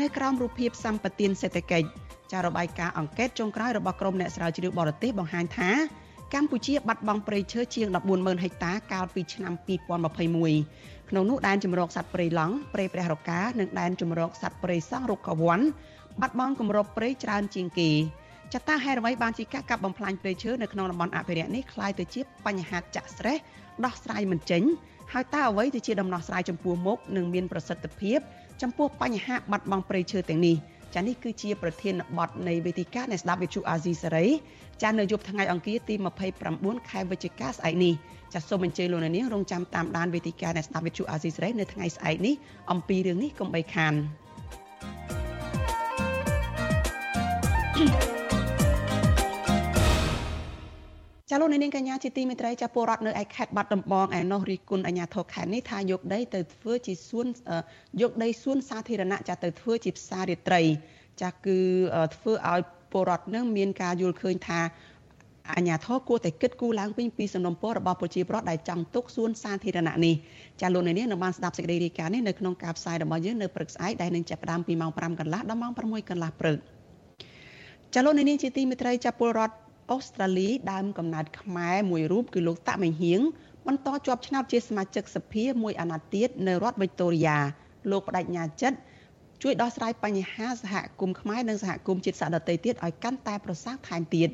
នៅក្រោមរូបភាពសម្បទានសេដ្ឋកិច្ចចារបាយការណ៍អង្កេតចុងក្រោយរបស់ក្រមអ្នកស្រាវជ្រាវបរទេសបង្ហាញថា កម្ពុជាបាត់បង់ព្រៃឈើជាង140,000ហិកតាកាលពីឆ្នាំ2021ក្នុងនោះដែនជំរកសត្វព្រៃឡង់ព្រៃព្រះរកានិងដែនជំរកសត្វព្រៃសង់រុក្ខវ័នបាត់បង់គម្របព្រៃច្រើនជាងគេចតាហេតុអ្វីបានជាការកាប់បំផ្លាញព្រៃឈើនៅក្នុងតំបន់អភិរក្សនេះคล้ายទៅជាបញ្ហាចាក់ស្រេះដោះស្រាយមិនចេញហើយតើអ្វីទៅជាដំណោះស្រាយចំពោះមុខនិងមានប្រសិទ្ធភាពចំពោះបញ្ហាបាត់បង់ព្រៃឈើទាំងនេះ ចានេះគឺជាប្រធានបទនៃវេទិកានៃស្ដាប់វិទ្យុអាស៊ីសេរីចានៅយប់ថ្ងៃអង្គារទី29ខែវិច្ឆិកាស្អែកនេះចាសូមអញ្ជើញលោកអ្នកនាងរងចាំតាមដានវេទិកានៃស្ដាប់វិទ្យុអាស៊ីសេរីនៅថ្ងៃស្អែកនេះអំពីរឿងនេះកុំបីខាន ចាលោកនាងកញ្ញាជាទីមេត្រីចាពលរដ្ឋនៅឯខេត្តបាត់ដំបងឯនោះរីគុណអាញាធរខេត្តនេះថាយកដីទៅធ្វើជាសួនយកដីសួនសាធារណៈចាទៅធ្វើជាផ្សាររាត្រីចាគឺធ្វើឲ្យពលរដ្ឋនឹងមានការយល់ឃើញថាអាញាធរគួរតែគិតគូរឡើងវិញពីសំណុំពររបស់ប្រជាពលរដ្ឋដែលចង់ទុកសួនសាធារណៈនេះចាលោកនាងនឹងបានស្ដាប់សេចក្តីរាយការណ៍នេះនៅក្នុងការផ្សាយរបស់យើងនៅព្រឹកស្អែកដែលនឹងចាប់ផ្ដើមពីម៉ោង5កន្លះដល់ម៉ោង6កន្លះព្រឹកចាលោកនាងជាទីមេត្រីចាពលរដ្ឋ អូស្ត្រាលីដើមកំណើតខ្មែរមួយរូបគឺលោកតាក់មេហៀងបន្តជាប់ឆ្នោតជាសមាជិកសភាមួយអាណត្តិទៀតនៅរដ្ឋវីកតូរីយ៉ាលោកបដិញ្ញាចិត្តជួយដោះស្រាយបញ្ហាសហគមន៍ខ្មែរនិងសហគមន៍ជាតិសាសន៍ដទៃទៀតឲ្យកាន់តែប្រសើរថែមទៀត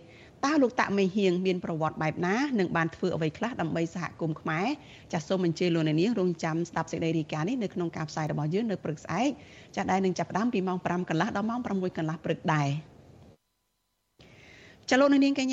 តើលោកតាក់មេហៀងមានប្រវត្តិបែបណានិងបានធ្វើអ្វីខ្លះដើម្បីសហគមន៍ខ្មែរចាសសូមអញ្ជើញលោកអ្នកនាងរងចាំស្ដាប់សេចក្តីរាយការណ៍នេះនៅក្នុងការផ្សាយរបស់យើងនៅព្រឹកស្អែកចាសដែលនឹងចាប់ផ្ដើមពីម៉ោង5កន្លះដល់ម៉ោង6កន្លះព្រឹកដែរ ចាលោកអ្នកនាងកញ្ញា